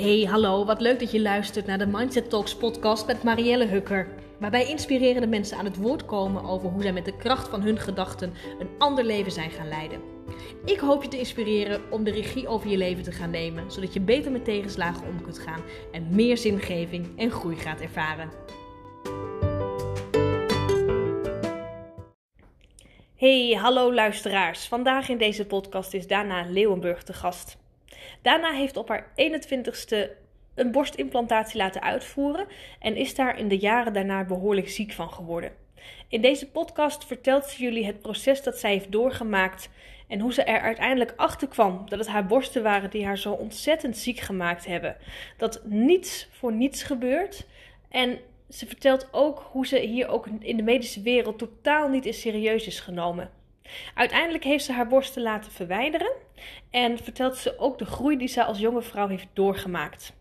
Hey, hallo, wat leuk dat je luistert naar de Mindset Talks podcast met Marielle Hukker. Waarbij inspirerende mensen aan het woord komen over hoe zij met de kracht van hun gedachten een ander leven zijn gaan leiden. Ik hoop je te inspireren om de regie over je leven te gaan nemen, zodat je beter met tegenslagen om kunt gaan en meer zingeving en groei gaat ervaren. Hey, hallo luisteraars. Vandaag in deze podcast is Dana Leeuwenburg te gast. Dana heeft op haar 21ste een borstimplantatie laten uitvoeren en is daar in de jaren daarna behoorlijk ziek van geworden. In deze podcast vertelt ze jullie het proces dat zij heeft doorgemaakt en hoe ze er uiteindelijk achter kwam dat het haar borsten waren die haar zo ontzettend ziek gemaakt hebben. Dat niets voor niets gebeurt en ze vertelt ook hoe ze hier ook in de medische wereld totaal niet in serieus is genomen. Uiteindelijk heeft ze haar borsten laten verwijderen en vertelt ze ook de groei die ze als jonge vrouw heeft doorgemaakt.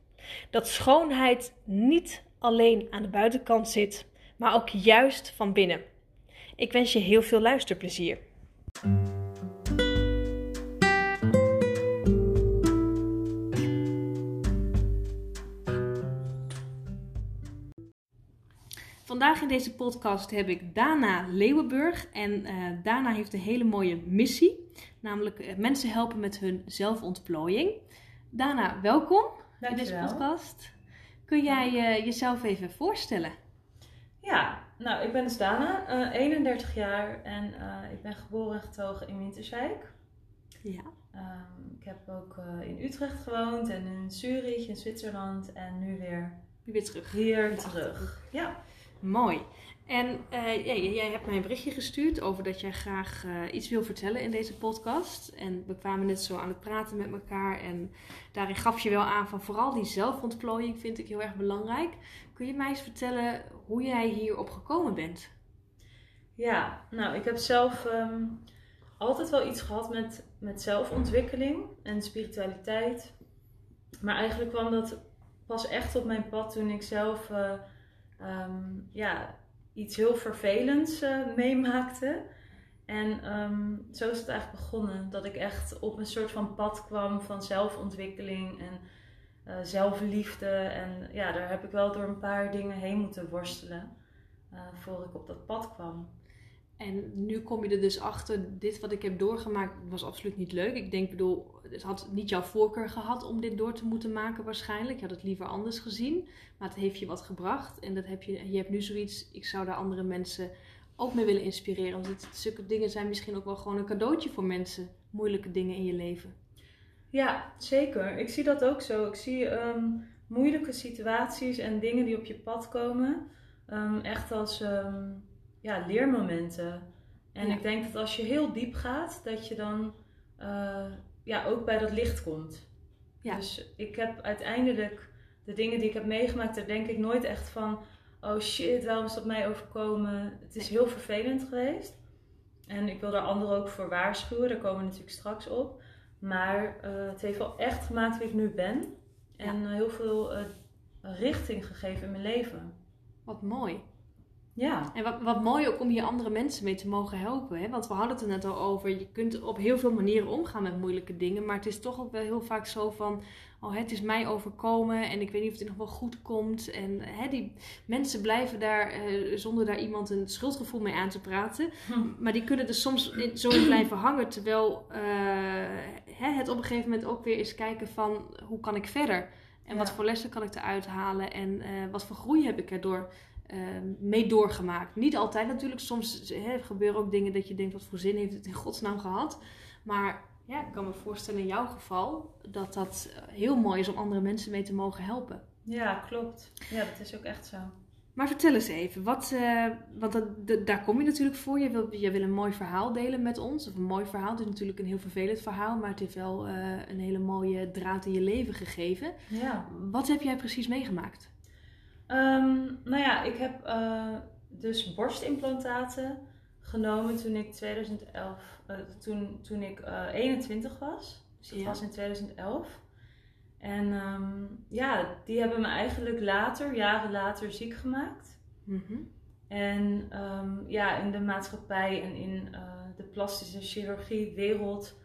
Dat schoonheid niet alleen aan de buitenkant zit, maar ook juist van binnen. Ik wens je heel veel luisterplezier. Vandaag in deze podcast heb ik Dana Leeuwenburg. En uh, Dana heeft een hele mooie missie. Namelijk uh, mensen helpen met hun zelfontplooiing. Dana, welkom Dankjewel. in deze podcast. Kun jij uh, jezelf even voorstellen? Ja, nou, ik ben dus Dana, 31 jaar en ik ben geboren en getogen in Winterswijk. Ja. Um, ik heb ook in Utrecht gewoond en in Zurich in Zwitserland en nu weer, weer terug. hier terug. Ja. Mooi. En uh, ja, jij hebt mij een berichtje gestuurd over dat jij graag uh, iets wil vertellen in deze podcast. En we kwamen net zo aan het praten met elkaar. En daarin gaf je wel aan van vooral die zelfontplooiing vind ik heel erg belangrijk. Kun je mij eens vertellen hoe jij hierop gekomen bent? Ja, nou ik heb zelf um, altijd wel iets gehad met, met zelfontwikkeling en spiritualiteit. Maar eigenlijk kwam dat pas echt op mijn pad toen ik zelf... Uh, um, ja, iets heel vervelends uh, meemaakte. En um, zo is het eigenlijk begonnen. Dat ik echt op een soort van pad kwam van zelfontwikkeling en uh, zelfliefde. En ja, daar heb ik wel door een paar dingen heen moeten worstelen. Uh, voor ik op dat pad kwam. En nu kom je er dus achter, dit wat ik heb doorgemaakt was absoluut niet leuk. Ik denk, bedoel, het had niet jouw voorkeur gehad om dit door te moeten maken waarschijnlijk. Je had het liever anders gezien, maar het heeft je wat gebracht. En dat heb je, je hebt nu zoiets, ik zou daar andere mensen ook mee willen inspireren. Want het, zulke dingen zijn misschien ook wel gewoon een cadeautje voor mensen. Moeilijke dingen in je leven. Ja, zeker. Ik zie dat ook zo. Ik zie um, moeilijke situaties en dingen die op je pad komen um, echt als... Um, ja, leermomenten. En ja. ik denk dat als je heel diep gaat, dat je dan uh, ja, ook bij dat licht komt. Ja. Dus ik heb uiteindelijk de dingen die ik heb meegemaakt, daar denk ik nooit echt van: oh shit, waarom is dat mij overkomen? Het is heel vervelend geweest. En ik wil daar anderen ook voor waarschuwen, daar komen we natuurlijk straks op. Maar uh, het heeft wel echt gemaakt wie ik nu ben. En ja. heel veel uh, richting gegeven in mijn leven. Wat mooi. Ja. En wat, wat mooi ook om hier andere mensen mee te mogen helpen. Hè? Want we hadden het er net al over. Je kunt op heel veel manieren omgaan met moeilijke dingen. Maar het is toch ook wel heel vaak zo van. Oh, het is mij overkomen en ik weet niet of het nog wel goed komt. En hè, die mensen blijven daar eh, zonder daar iemand een schuldgevoel mee aan te praten. Hm. Maar die kunnen er soms in, zo in blijven hangen. Terwijl uh, hè, het op een gegeven moment ook weer eens kijken van hoe kan ik verder? En ja. wat voor lessen kan ik eruit halen? En uh, wat voor groei heb ik erdoor mee doorgemaakt. Niet altijd natuurlijk. Soms hè, gebeuren ook dingen dat je denkt, wat voor zin heeft het in godsnaam gehad. Maar ja, ik kan me voorstellen in jouw geval dat dat heel mooi is om andere mensen mee te mogen helpen. Ja, klopt. Ja, dat is ook echt zo. Maar vertel eens even, wat, uh, want dat, daar kom je natuurlijk voor. Je wil, je wil een mooi verhaal delen met ons. Of een mooi verhaal. Het is natuurlijk een heel vervelend verhaal, maar het heeft wel uh, een hele mooie draad in je leven gegeven. Ja. Wat heb jij precies meegemaakt? Um, nou ja, ik heb uh, dus borstimplantaten genomen toen ik 2011, uh, toen, toen ik uh, 21 was. Dus dat ja. was in 2011. En um, ja, die hebben me eigenlijk later, jaren later, ziek gemaakt. Mm -hmm. En um, ja, in de maatschappij en in de plastische chirurgie wereld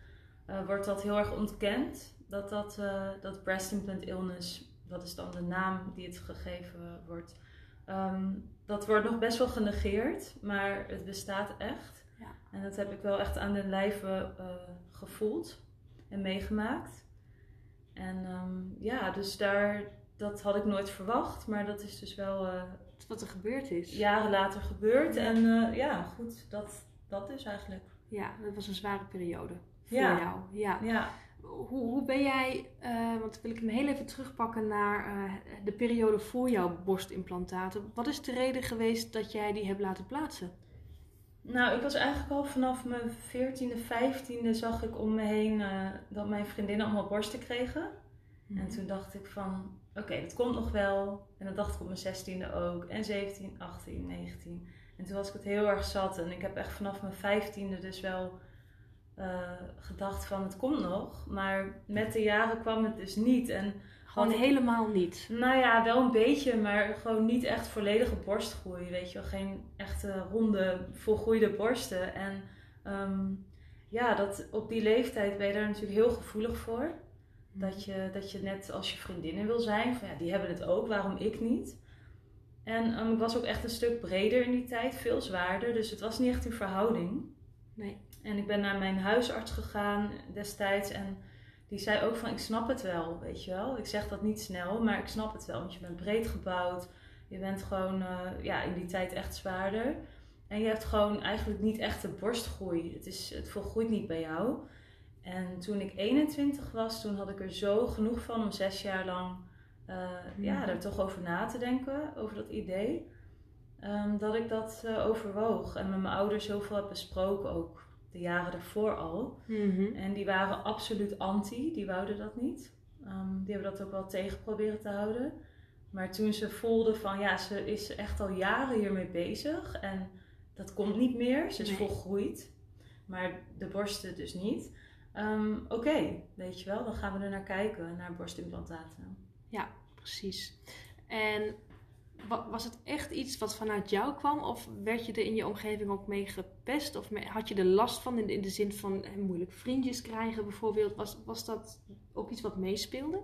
wordt dat heel erg ontkend. dat, dat, dat breast implant illness, dat is dan de naam die het gegeven wordt, ehm, dat wordt nog best wel genegeerd, maar het bestaat echt. Ja. En dat heb ik wel echt aan de lijve uh, gevoeld en meegemaakt. En um, ja, dus daar, dat had ik nooit verwacht, maar dat is dus wel. Uh, wat er gebeurd is. Jaren later gebeurd. En uh, ja, goed, dat, dat is eigenlijk. Ja, dat was een zware periode voor ja. jou. Ja. ja. Hoe, hoe ben jij, uh, want wil ik hem heel even terugpakken naar uh, de periode voor jouw borstimplantaten. Wat is de reden geweest dat jij die hebt laten plaatsen? Nou, ik was eigenlijk al vanaf mijn 14e, 15e zag ik om me heen uh, dat mijn vriendinnen allemaal borsten kregen. Mm. En toen dacht ik van, oké, okay, dat komt nog wel. En dat dacht ik op mijn 16e ook. En 17, 18, 19. En toen was ik het heel erg zat. En ik heb echt vanaf mijn 15e dus wel uh, gedacht van, het komt nog. Maar met de jaren kwam het dus niet. En gewoon helemaal niet. Nou ja, wel een beetje, maar gewoon niet echt volledige borstgroei. Weet je wel, geen echte ronde, volgroeide borsten. En um, ja, dat, op die leeftijd ben je daar natuurlijk heel gevoelig voor. Dat je, dat je net als je vriendinnen wil zijn, van ja, die hebben het ook, waarom ik niet? En um, ik was ook echt een stuk breder in die tijd, veel zwaarder. Dus het was niet echt in verhouding. Nee. En ik ben naar mijn huisarts gegaan destijds en die zei ook van ik snap het wel, weet je wel. Ik zeg dat niet snel, maar ik snap het wel. Want je bent breed gebouwd. Je bent gewoon uh, ja, in die tijd echt zwaarder. En je hebt gewoon eigenlijk niet echt de borstgroei. Het, is, het volgroeit niet bij jou. En toen ik 21 was, toen had ik er zo genoeg van om zes jaar lang uh, ja, er toch over na te denken, over dat idee. Um, dat ik dat uh, overwoog en met mijn ouders heel veel heb besproken ook de jaren ervoor al. Mhm. En die waren absoluut anti, die wouden dat niet. Um, die hebben dat ook wel tegen proberen te houden. Maar toen ze voelden van ja, ze is echt al jaren hiermee bezig en dat komt niet meer. Ze is nee. volgroeid, maar de borsten dus niet. Um, Oké, okay, weet je wel, dan gaan we er naar kijken, naar borstimplantaten. Ja, precies. En was het echt iets wat vanuit jou kwam? Of werd je er in je omgeving ook mee gepest? Of had je er last van in de, in de zin van eh, moeilijk vriendjes krijgen bijvoorbeeld? Was, was dat ook iets wat meespeelde?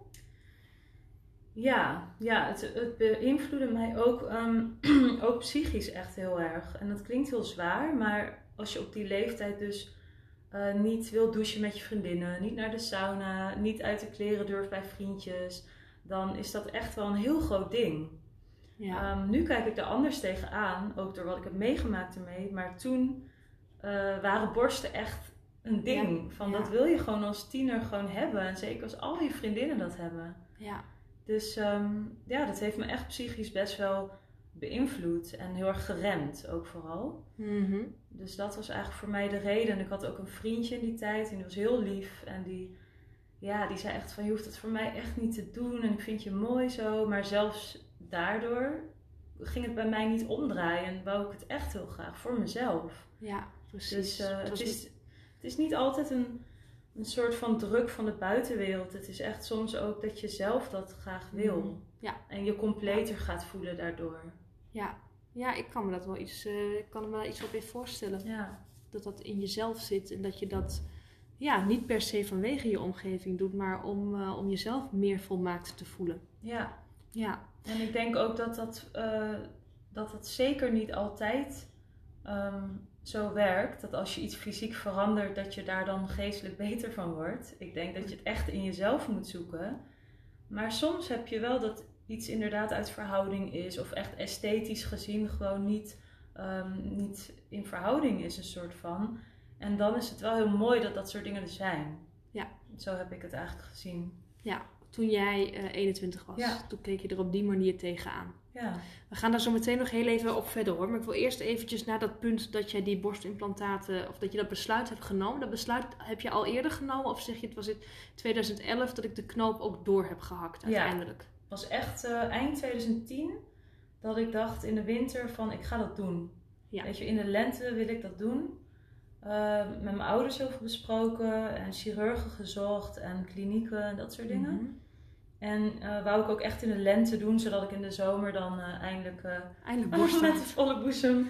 Ja, ja het, het beïnvloedde mij ook, um, ook psychisch echt heel erg. En dat klinkt heel zwaar, maar als je op die leeftijd dus uh, niet wil douchen met je vriendinnen, niet naar de sauna, niet uit de kleren durft bij vriendjes, dan is dat echt wel een heel groot ding. Ja. Um, nu kijk ik er anders tegenaan, ook door wat ik heb meegemaakt ermee. Maar toen uh, waren borsten echt een ding. Van dat wil je gewoon als tiener gewoon hebben. En zeker als al je vriendinnen dat hebben. Ja. Dus um, ja, dat heeft me echt psychisch best wel beïnvloed. En heel erg geremd ook vooral. Mm -hmm. Dus dat was eigenlijk voor mij de reden. En ik had ook een vriendje in die tijd. En die was heel lief. En die, ja, die zei echt van je hoeft het voor mij echt niet te doen. En ik vind je mooi zo. Maar zelfs daardoor ging het bij mij niet omdraaien en wou ik het echt heel graag voor mezelf. Ja, precies. Dus uh, het, is, het is niet altijd een, een soort van druk van de buitenwereld. Het is echt soms ook dat je zelf dat graag wil. Mm, ja. En je completer gaat voelen daardoor. Ja. ja, ik kan me dat wel iets, uh, ik kan me wel iets op in voorstellen. Ja. Dat dat in jezelf zit en dat je dat ja, niet per se vanwege je omgeving doet, maar om, uh, om jezelf meer volmaakt te voelen. Ja. Ja. En ik denk ook dat dat, uh, dat, dat zeker niet altijd um, zo werkt. Dat als je iets fysiek verandert, dat je daar dan geestelijk beter van wordt. Ik denk dat je het echt in jezelf moet zoeken. Maar soms heb je wel dat iets inderdaad uit verhouding is. Of echt esthetisch gezien gewoon niet, um, niet in verhouding is, een soort van. En dan is het wel heel mooi dat dat soort dingen er zijn. Ja. Zo heb ik het eigenlijk gezien. Ja, toen jij uh, eh, 21 was. Ja. Toen keek je er op die manier tegenaan. Ja. We gaan daar zo meteen nog heel even op verder hoor. Maar ik wil eerst eventjes naar dat punt dat jij die borstimplantaten, of dat je dat besluit hebt genomen. Dat besluit heb je al eerder genomen? Of zeg je het was in 2011 dat ik de knoop ook door heb gehakt uiteindelijk? Ja, het was echt uh, eind 2010 dat ik dacht in de winter van ik ga dat doen. Ja. Weet je, in de lente wil ik dat doen. Uh, met mijn ouders over besproken en chirurgen gezocht en klinieken en dat soort dingen. Mhm. En uh, wou ik ook echt in de lente doen, zodat ik in de zomer dan uh, eindelijk, eindelijk met volle boezem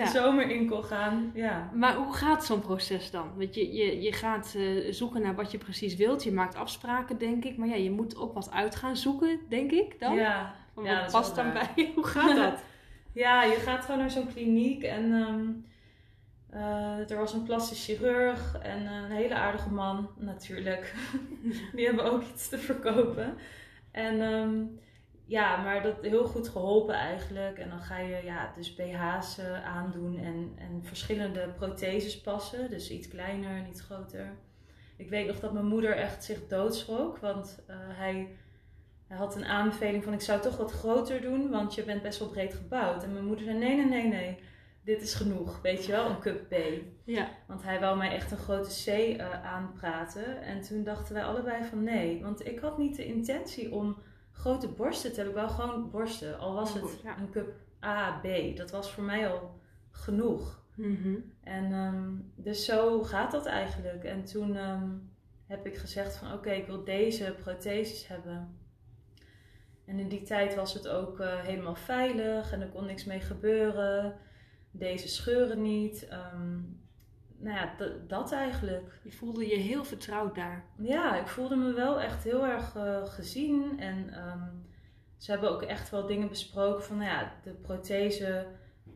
de zomer in kon gaan. Ja. Maar hoe gaat zo'n proces dan? Want je, je, je gaat eh, zoeken naar wat je precies wilt. Je maakt afspraken, denk ik. Maar ja, je moet ook wat uit gaan zoeken, denk ik dan. Ja, wat past dan bij? Hoe gaat dat? ja, je gaat gewoon naar zo'n kliniek en ehm, eh, er was een plastisch chirurg en een hele aardige man, natuurlijk. Die hebben ook iets te verkopen. En ehm, ja, maar dat heel goed geholpen eigenlijk. En dan ga je ja, dus BH's eh, aandoen en, en verschillende protheses passen. Dus iets kleiner en iets groter. Ik weet nog dat mijn moeder echt zich doodschrok, want eh, hij, hij had een aanbeveling van ik zou toch wat groter doen, want je bent best wel breed gebouwd. En mijn moeder zei nee, nee, nee, nee, dit is genoeg, weet je wel, een cup B. Ja. Want hij wou mij echt een grote C eh, aanpraten. En toen dachten wij allebei van nee. Want ik had niet de intentie om grote borsten te hebben. Ik wou gewoon borsten. Al was het Ja. een cup A, B. Dat was voor mij al genoeg. Mhm. En ehm, dus zo gaat dat eigenlijk. En toen ehm, heb ik gezegd van oké, ik wil deze protheses hebben. En in die tijd was het ook eh, helemaal veilig en er kon niks mee gebeuren. Deze scheuren niet. Ehm, nou ja, dat eigenlijk. Je voelde je heel vertrouwd daar. Ja, ik voelde me wel echt heel erg eh, gezien. En ehm, ze hebben ook echt wel dingen besproken van, nou ja, de prothese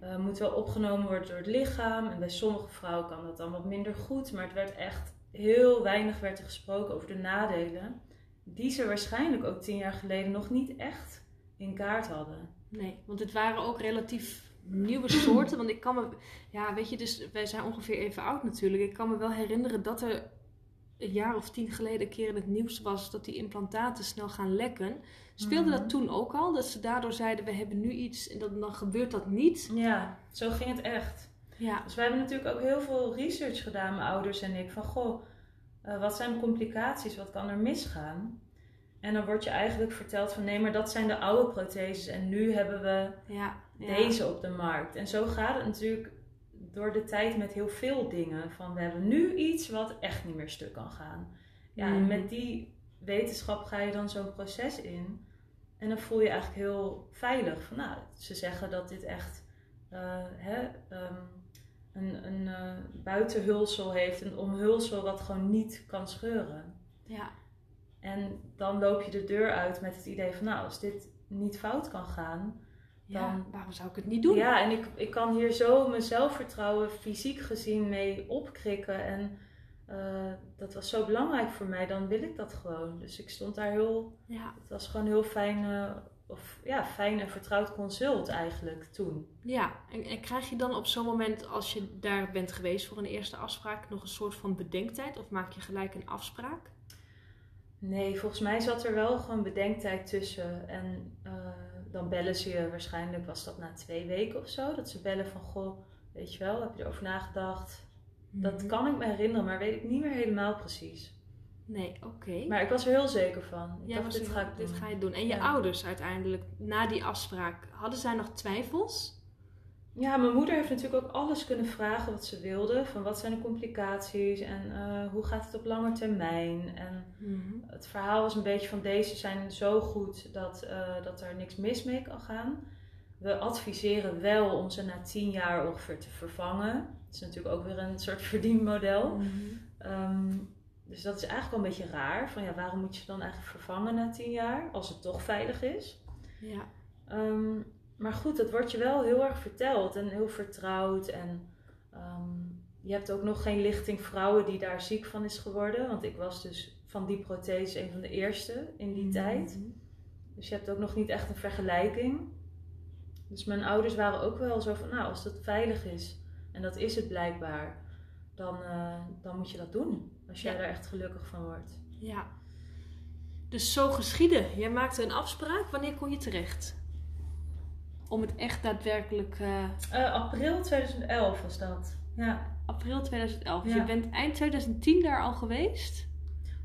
eh, moet wel opgenomen worden door het lichaam. En bij sommige vrouwen kan dat dan wat minder goed. Maar het werd echt heel weinig werd er gesproken over de nadelen. Die ze waarschijnlijk ook tien jaar geleden nog niet echt in kaart hadden. Nee, want het waren ook relatief nieuwe soorten. Want ik kan me, ja, weet je, dus wij zijn ongeveer even oud natuurlijk. Ik kan me wel herinneren dat er een jaar of tien geleden een keer in het nieuws was dat die implantaten snel gaan lekken. Speelde Mhm. dat toen ook al? Dat ze daardoor zeiden: we hebben nu iets en dan, dan gebeurt dat niet? Ja, zo ging het echt. Ja, Dus wij hebben natuurlijk ook heel veel research gedaan, mijn ouders en ik. Van goh, eh, wat zijn de complicaties? Wat kan er misgaan? En dan wordt je eigenlijk verteld van nee, maar dat zijn de oude protheses en nu hebben we ja, ja. deze op de markt. En zo gaat het natuurlijk door de tijd met heel veel dingen. Van we hebben nu iets wat echt niet meer stuk kan gaan. Ja, en Mhm. met die wetenschap ga je dan zo'n proces in. En dan voel je eigenlijk heel veilig. Van, nou, ze zeggen dat dit echt eh, hè, ehm, een, een eh, buitenhulsel heeft, een omhulsel wat gewoon niet kan scheuren. Ja, En dan loop je de deur uit met het idee van, nou, als dit niet fout kan gaan, ja, Dan- waarom zou ik het niet doen? ja, en ik, ik kan hier zo mijn zelfvertrouwen fysiek gezien mee opkrikken. En eh, dat was zo belangrijk voor mij, dan wil ik dat gewoon. Dus ik stond daar heel, Ja, het was gewoon heel fijn, of ja, fijn en vertrouwd consult eigenlijk toen. ja. En, en krijg je dan op zo'n moment, als je daar bent geweest voor een eerste afspraak, nog een soort van bedenktijd? Of maak je gelijk een afspraak? Nee, volgens mij zat er wel gewoon bedenktijd tussen. En eh, dan bellen ze je, waarschijnlijk was dat na twee weken of zo, dat ze bellen van, goh, weet je wel, heb je erover nagedacht? Dat Mhm. kan ik me herinneren, maar weet ik niet meer helemaal precies. Nee, oké. Maar ik was er heel zeker van. Ik dacht, dit ga ik dit doen. ga je doen. En je Ja. ouders uiteindelijk, na die afspraak, hadden zij nog twijfels? Ja, mijn moeder heeft natuurlijk ook alles kunnen vragen wat ze wilde. Van wat zijn de complicaties en eh, hoe gaat het op lange termijn. En het verhaal was een beetje van deze zijn zo goed dat, eh, dat er niks mis mee kan gaan. We adviseren wel om ze na tien jaar ongeveer te vervangen. Dat is natuurlijk ook weer een soort verdienmodel. Mhm. Ehm, dus dat is eigenlijk wel een beetje raar. Van ja, waarom moet je dan eigenlijk vervangen na tien jaar als het toch veilig is? Ja. Ehm, maar goed, dat wordt je wel heel erg verteld en heel vertrouwd. En ehm, je hebt ook nog geen lichting vrouwen die daar ziek van is geworden. Want ik was dus van die prothese een van de eerste in die tijd. Mhm. Dus je hebt ook nog niet echt een vergelijking. Dus mijn ouders waren ook wel zo van, nou, als dat veilig is, en dat is het blijkbaar, dan, eh, dan moet je dat doen. Als jij Ja. daar echt gelukkig van wordt. Ja. Dus zo geschieden. Jij maakte een afspraak. Wanneer kon je terecht? Om het echt daadwerkelijk... eh, Eh, april 2011 was dat. Ja, april 2011. Dus je bent eind 2010 daar al geweest?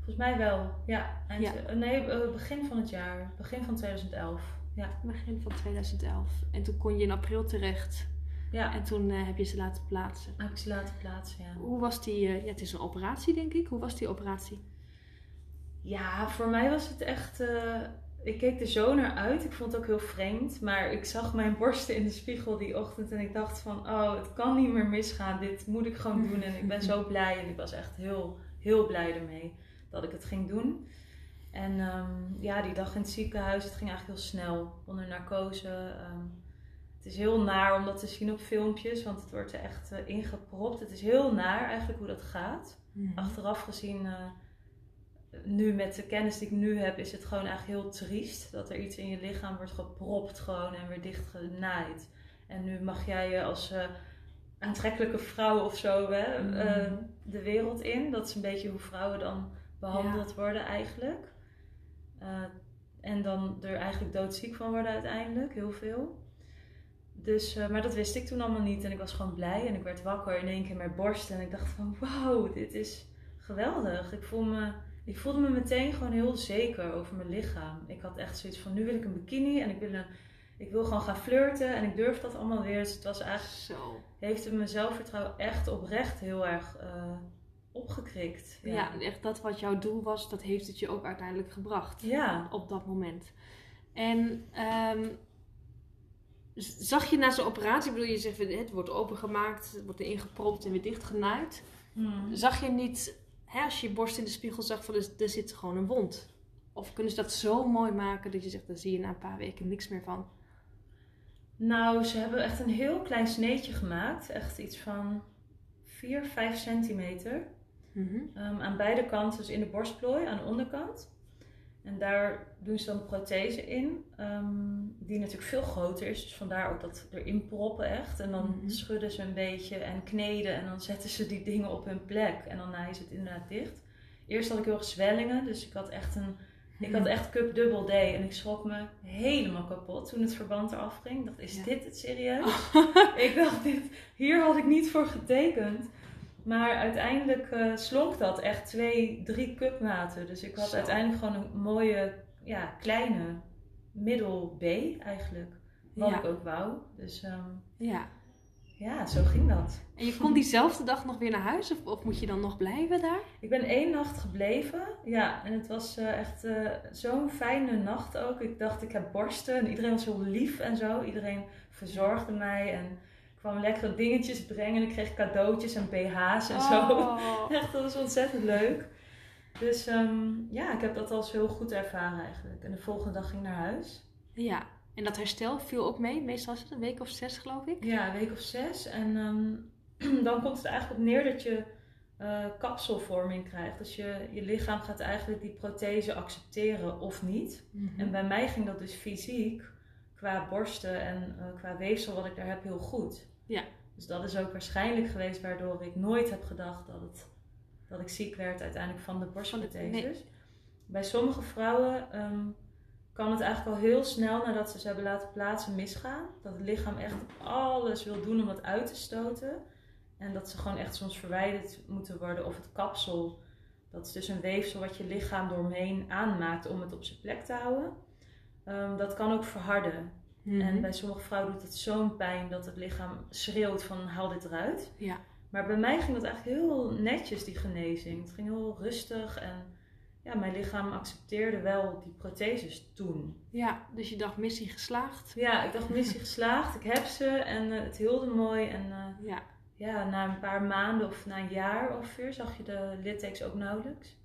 volgens mij wel. Ja, eind, Ja. eh, nee, begin van het jaar. Begin van 2011. Ja, Begin van 2011. En toen kon je in april terecht. ja. En toen heb je ze laten plaatsen. heb ik ze laten plaatsen, ja. Hoe was die... ja, het is een operatie, denk ik. Hoe was die operatie? Ja, voor mij was het echt. Eh, ik keek er zo naar uit. Ik vond het ook heel vreemd. Maar ik zag mijn borsten in de spiegel die ochtend. En ik dacht van, oh, het kan niet meer misgaan. Dit moet ik gewoon doen. En ik ben zo blij. En ik was echt heel, heel blij ermee dat ik het ging doen. En ehm, ja, die dag in het ziekenhuis, het ging eigenlijk heel snel. Onder narcose. Ehm, het is heel naar om dat te zien op filmpjes. Want het wordt er echt uh, ingepropt. Het is heel naar eigenlijk hoe dat gaat. Mhm. Achteraf gezien... eh, nu met de kennis die ik nu heb, is het gewoon eigenlijk heel triest. Dat er iets in je lichaam wordt gepropt gewoon en weer dichtgenaaid. En nu mag jij je als eh, aantrekkelijke vrouw of zo hè, eh, de wereld in. Dat is een beetje hoe vrouwen dan behandeld worden eigenlijk. Eh, en dan er eigenlijk doodziek van worden uiteindelijk, heel veel. Dus, maar dat wist ik toen allemaal niet. En ik was gewoon blij. En ik werd wakker in één keer met borst. En ik dacht van, wauw, dit is geweldig. Ik, voel me, ik voelde me meteen gewoon heel zeker over mijn lichaam. Ik had echt zoiets van, nu wil ik een bikini. En ik wil, een, ik wil gewoon gaan flirten. En ik durf dat allemaal weer. Dus het was eigenlijk, Zo. heeft het mijn zelfvertrouwen echt oprecht heel erg eh, opgekrikt. Ja. echt dat wat jouw doel was, dat heeft het je ook uiteindelijk gebracht. Ja. Op dat moment. En ehm, zag je na zo'n operatie, ik bedoel, je zegt het wordt opengemaakt, het wordt erin gepropt en weer dichtgenaaid. Hmm. Zag je niet, hè, als je je borst in de spiegel zag, van er, er zit gewoon een wond? Of kunnen ze dat zo mooi maken dat je zegt, daar zie je na een paar weken niks meer van? Nou, ze hebben echt een heel klein sneetje gemaakt. Echt iets van 4, 5 centimeter. Mhm. Ehm, aan beide kanten, dus in de borstplooi, aan de onderkant. En daar doen ze dan een prothese in, ehm, die natuurlijk veel groter is. Dus vandaar ook dat erin proppen echt. En dan Mhm. schudden ze een beetje en kneden en dan zetten ze die dingen op hun plek. En dan naaien ze het inderdaad dicht. Eerst had ik heel erg zwellingen, dus ik had echt een... Ik had echt cup double D en ik schrok me helemaal kapot toen het verband eraf ging. Ik dacht, is Ja. dit het serieus? ik dacht, dit, hier had ik niet voor getekend. Maar uiteindelijk eh, slonk dat echt twee, drie cupmaten. Dus ik had Zo. uiteindelijk gewoon een mooie, ja, kleine middel B eigenlijk. Wat Ja. ik ook wou. Dus ehm, Ja. ja, zo ging dat. En je kon diezelfde dag nog weer naar huis? Of, of moet je dan nog blijven daar? Ik ben één nacht gebleven. Ja, en het was eh, echt eh, zo'n fijne nacht ook. Ik dacht, ik heb borsten. En iedereen was heel lief en zo. Iedereen verzorgde mij en kwam lekkere dingetjes brengen. En ik kreeg cadeautjes en BH's en zo. Oh. Echt, dat was ontzettend leuk. Dus ehm, ja, ik heb dat als heel goed ervaren eigenlijk. En de volgende dag ging ik naar huis. Ja. En dat herstel viel ook mee? Meestal is het een week of zes, geloof ik. Ja, een week of zes. En ehm, dan komt het eigenlijk op neer dat je eh, kapselvorming krijgt. Dus je, je lichaam gaat eigenlijk die prothese accepteren of niet. Mhm. En bij mij ging dat dus fysiek, qua borsten en eh, qua weefsel wat ik daar heb, heel goed. Ja. Dus dat is ook waarschijnlijk geweest waardoor ik nooit heb gedacht dat, het, dat ik ziek werd uiteindelijk van de nee. Bij sommige vrouwen ehm, kan het eigenlijk al heel snel nadat ze ze hebben laten plaatsen misgaan. Dat het lichaam echt alles wil doen om het uit te stoten. En dat ze gewoon echt soms verwijderd moeten worden. Of het kapsel, dat is dus een weefsel wat je lichaam doorheen aanmaakt om het op zijn plek te houden. Ehm, dat kan ook verharden. Mhm. En bij sommige vrouwen doet het zo'n pijn dat het lichaam schreeuwt van haal dit eruit. Ja. Maar bij mij ging dat eigenlijk heel netjes, die genezing. Het ging heel rustig en ja, mijn lichaam accepteerde wel die protheses toen. ja, dus je dacht missie geslaagd. Ja, ik dacht missie geslaagd, ik heb ze en eh, het hielde mooi. En eh, Ja. ja, na een paar maanden of na een jaar ongeveer zag je de littekens ook nauwelijks.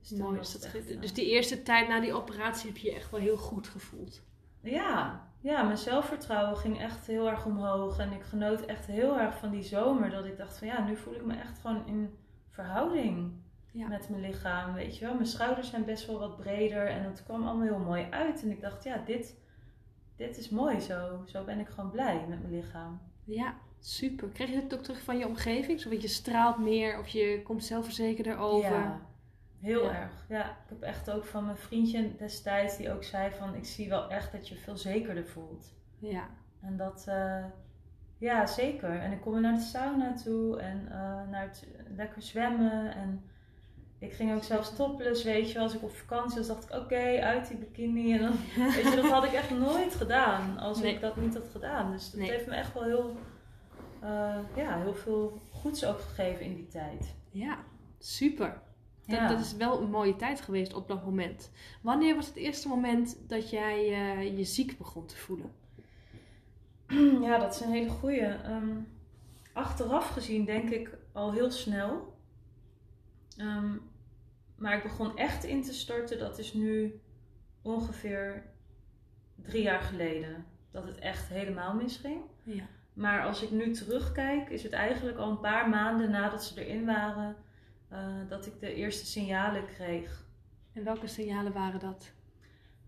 Dus Mooi is dat. echt, Dus eh, die eerste tijd na die operatie heb je je echt wel heel goed gevoeld. Ja, ja, mijn zelfvertrouwen ging echt heel erg omhoog. En ik genoot echt heel erg van die zomer. Dat ik dacht van ja, nu voel ik me echt gewoon in verhouding Ja. met mijn lichaam. Weet je wel, mijn schouders zijn best wel wat breder. En het kwam allemaal heel mooi uit. En ik dacht ja, dit, dit is mooi zo. Zo ben ik gewoon blij met mijn lichaam. Ja, super. Kreeg je het ook terug van je omgeving? Zo, je straalt meer of je komt zelfverzekerder over. Ja, heel Ja. erg. Ja, ik heb echt ook van mijn vriendje destijds die ook zei van ik zie wel echt dat je veel zekerder voelt. Ja. En dat, eh, ja, zeker. En ik kom weer naar de sauna toe en eh, naar het lekker zwemmen. En ik ging ook zelfs topless, weet je. Als ik op vakantie was, dacht ik, oké, uit die bikini. En dan, weet je, dat had ik echt nooit gedaan als Nee. ik dat niet had gedaan. Dus dat Nee. heeft me echt wel heel, eh, ja, heel veel goeds ook gegeven in die tijd. Ja, super. Dat, Ja. dat is wel een mooie tijd geweest op dat moment. Wanneer was het eerste moment dat jij eh, je ziek begon te voelen? Ja, dat is een hele goeie. Ehm, achteraf gezien denk ik al heel snel. Ehm, maar ik begon echt in te storten, dat is nu ongeveer drie jaar geleden. Dat het echt helemaal misging. Ja. Maar als ik nu terugkijk, is het eigenlijk al een paar maanden nadat ze erin waren, eh, dat ik de eerste signalen kreeg. En welke signalen waren dat?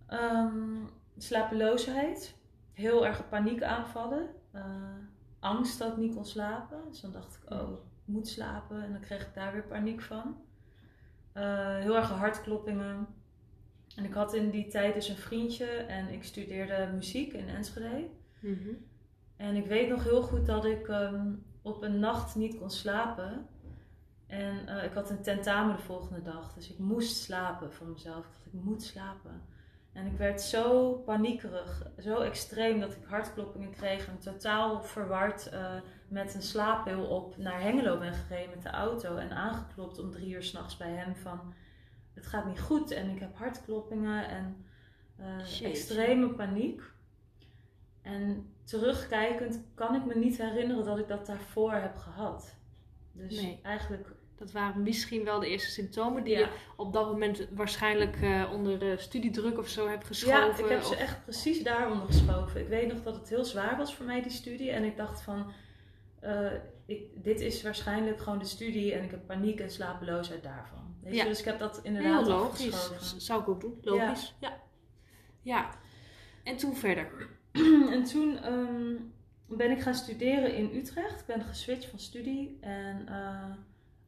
Ehm, slapeloosheid, heel erg paniekaanvallen, eh, angst dat ik niet kon slapen. Dus dan dacht ik, oh, ik moet slapen en dan kreeg ik daar weer paniek van. Eh, heel erg hartkloppingen. En ik had in die tijd dus een vriendje en ik studeerde muziek in Enschede. Mhm. En ik weet nog heel goed dat ik ehm, op een nacht niet kon slapen. En eh, ik had een tentamen de volgende dag. Dus ik moest slapen van mezelf. Ik dacht, ik moet slapen. En ik werd zo paniekerig, zo extreem dat ik hartkloppingen kreeg. En totaal verward eh, met een slaappil op naar Hengelo ben gereden met de auto. En aangeklopt om drie uur s'nachts bij hem van... Het gaat niet goed en ik heb hartkloppingen en eh, extreme paniek. En terugkijkend kan ik me niet herinneren dat ik dat daarvoor heb gehad. Dus Nee. eigenlijk. Dat waren misschien wel de eerste symptomen die Ja. je op dat moment waarschijnlijk eh, onder de studiedruk of zo hebt geschoven. Ja, ik heb ze of- echt precies daaronder geschoven. Ik weet nog dat het heel zwaar was voor mij, die studie. En ik dacht van, eh, ik, dit is waarschijnlijk gewoon de studie en ik heb paniek en slapeloosheid daarvan. Weet Ja. je? Dus ik heb dat inderdaad Heel logisch. Zou ik ook doen. Logisch. Ja. ja. En toen verder. En toen ehm, ben ik gaan studeren in Utrecht. Ik ben geswitcht van studie. En eh,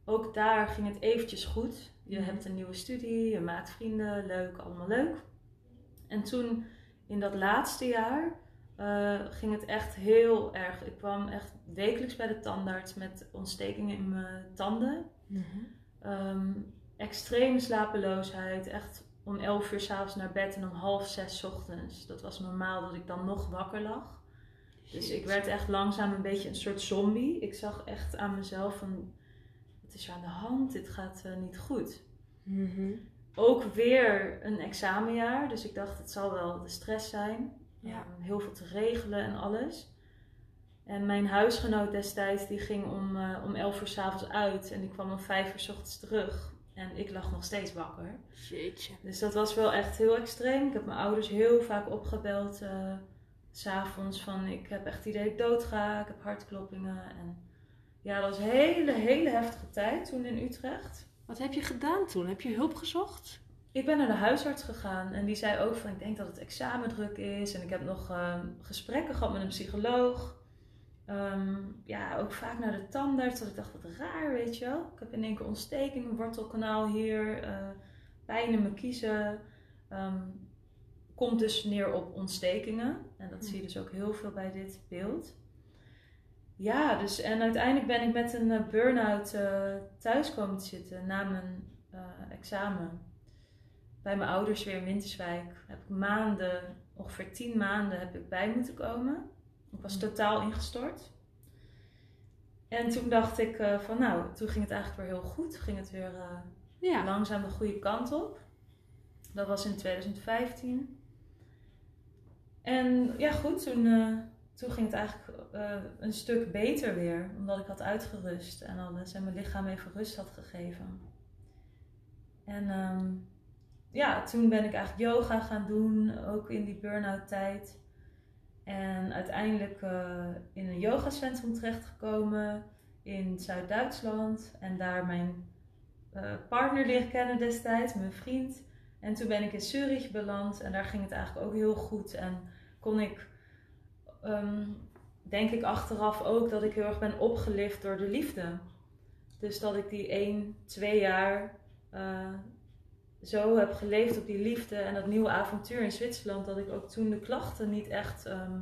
ook daar ging het eventjes goed. Je Mhm. hebt een nieuwe studie, je maakt vrienden, leuk, allemaal leuk. En toen in dat laatste jaar eh, ging het echt heel erg. Ik kwam echt wekelijks bij de tandarts met ontstekingen in mijn tanden. Ehm, extreme slapeloosheid. Echt om 11 uur s'avonds naar bed en om half zes 's ochtends. Dat was normaal dat ik dan nog wakker lag. Dus ik werd echt langzaam een beetje een soort zombie. Ik zag echt aan mezelf van... Wat is er aan de hand? Dit gaat eh, niet goed. Mhm. Ook weer een examenjaar. Dus ik dacht, het zal wel de stress zijn. Ja. Ehm, heel veel te regelen en alles. En mijn huisgenoot destijds, die ging om, eh, om 11 uur s'avonds uit. En die kwam om 5 uur 's ochtends terug. En ik lag nog steeds wakker. Jeetje. Dus dat was wel echt heel extreem. Ik heb mijn ouders heel vaak opgebeld. eh, s s'avonds van, ik heb echt het idee dat ik dood ga. Ik heb hartkloppingen. En ja, dat was een hele, hele heftige tijd toen in Utrecht. Wat heb je gedaan toen? Heb je hulp gezocht? Ik ben naar de huisarts gegaan en die zei ook van ik denk dat het examendruk is. En ik heb nog ehm, gesprekken gehad met een psycholoog. Ehm, ja, ook vaak naar de tandarts. Dat ik dacht, wat raar, weet je wel. Ik heb in één keer ontsteking, een wortelkanaal hier, eh, pijn in mijn kiezen. Ehm, komt dus neer op ontstekingen. En dat zie je dus ook heel veel bij dit beeld. Ja, dus en uiteindelijk ben ik met een eh, burn-out eh, thuis komen te zitten na mijn eh, examen. Bij mijn ouders weer in Winterswijk. Heb ik maanden, ongeveer tien maanden, heb ik bij moeten komen. Ik was totaal ingestort. En toen dacht ik van nou, toen ging het eigenlijk weer heel goed. Ging het weer Ja. langzaam de goede kant op. Dat was in 2015. En ja, goed, toen, toen ging het eigenlijk eh, een stuk beter weer. Omdat ik had uitgerust en alles. En mijn lichaam even rust had gegeven. En ehm, ja, toen ben ik eigenlijk yoga gaan doen. Ook in die burn-out tijd. En uiteindelijk eh, in een yogacentrum terechtgekomen in Zuid-Duitsland. En daar mijn eh, partner leren kennen destijds, mijn vriend. En toen ben ik in Zurich beland en daar ging het eigenlijk ook heel goed. En kon ik, ehm, denk ik achteraf ook, dat ik heel erg ben opgelift door de liefde. Dus dat ik die één, twee jaar eh, zo heb geleefd op die liefde en dat nieuwe avontuur in Zwitserland, dat ik ook toen de klachten niet echt. ehm,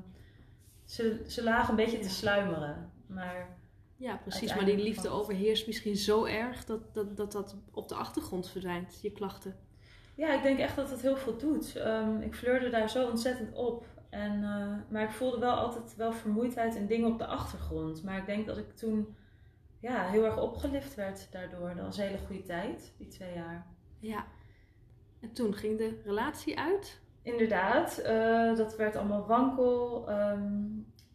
ze, ze lagen een beetje te sluimeren. Maar Ja, precies. Maar die liefde overheerst misschien zo erg dat dat, dat dat op de achtergrond verdwijnt, je klachten. Ja, ik denk echt dat het heel veel doet. Ehm, ik fleurde daar zo ontzettend op. En, eh, maar ik voelde wel altijd wel vermoeidheid en dingen op de achtergrond. Maar ik denk dat ik toen ja, heel erg opgelift werd daardoor. Dat was een hele goede tijd, die twee jaar. Ja. En toen ging de relatie uit? Inderdaad, eh, dat werd allemaal wankel. Ehm,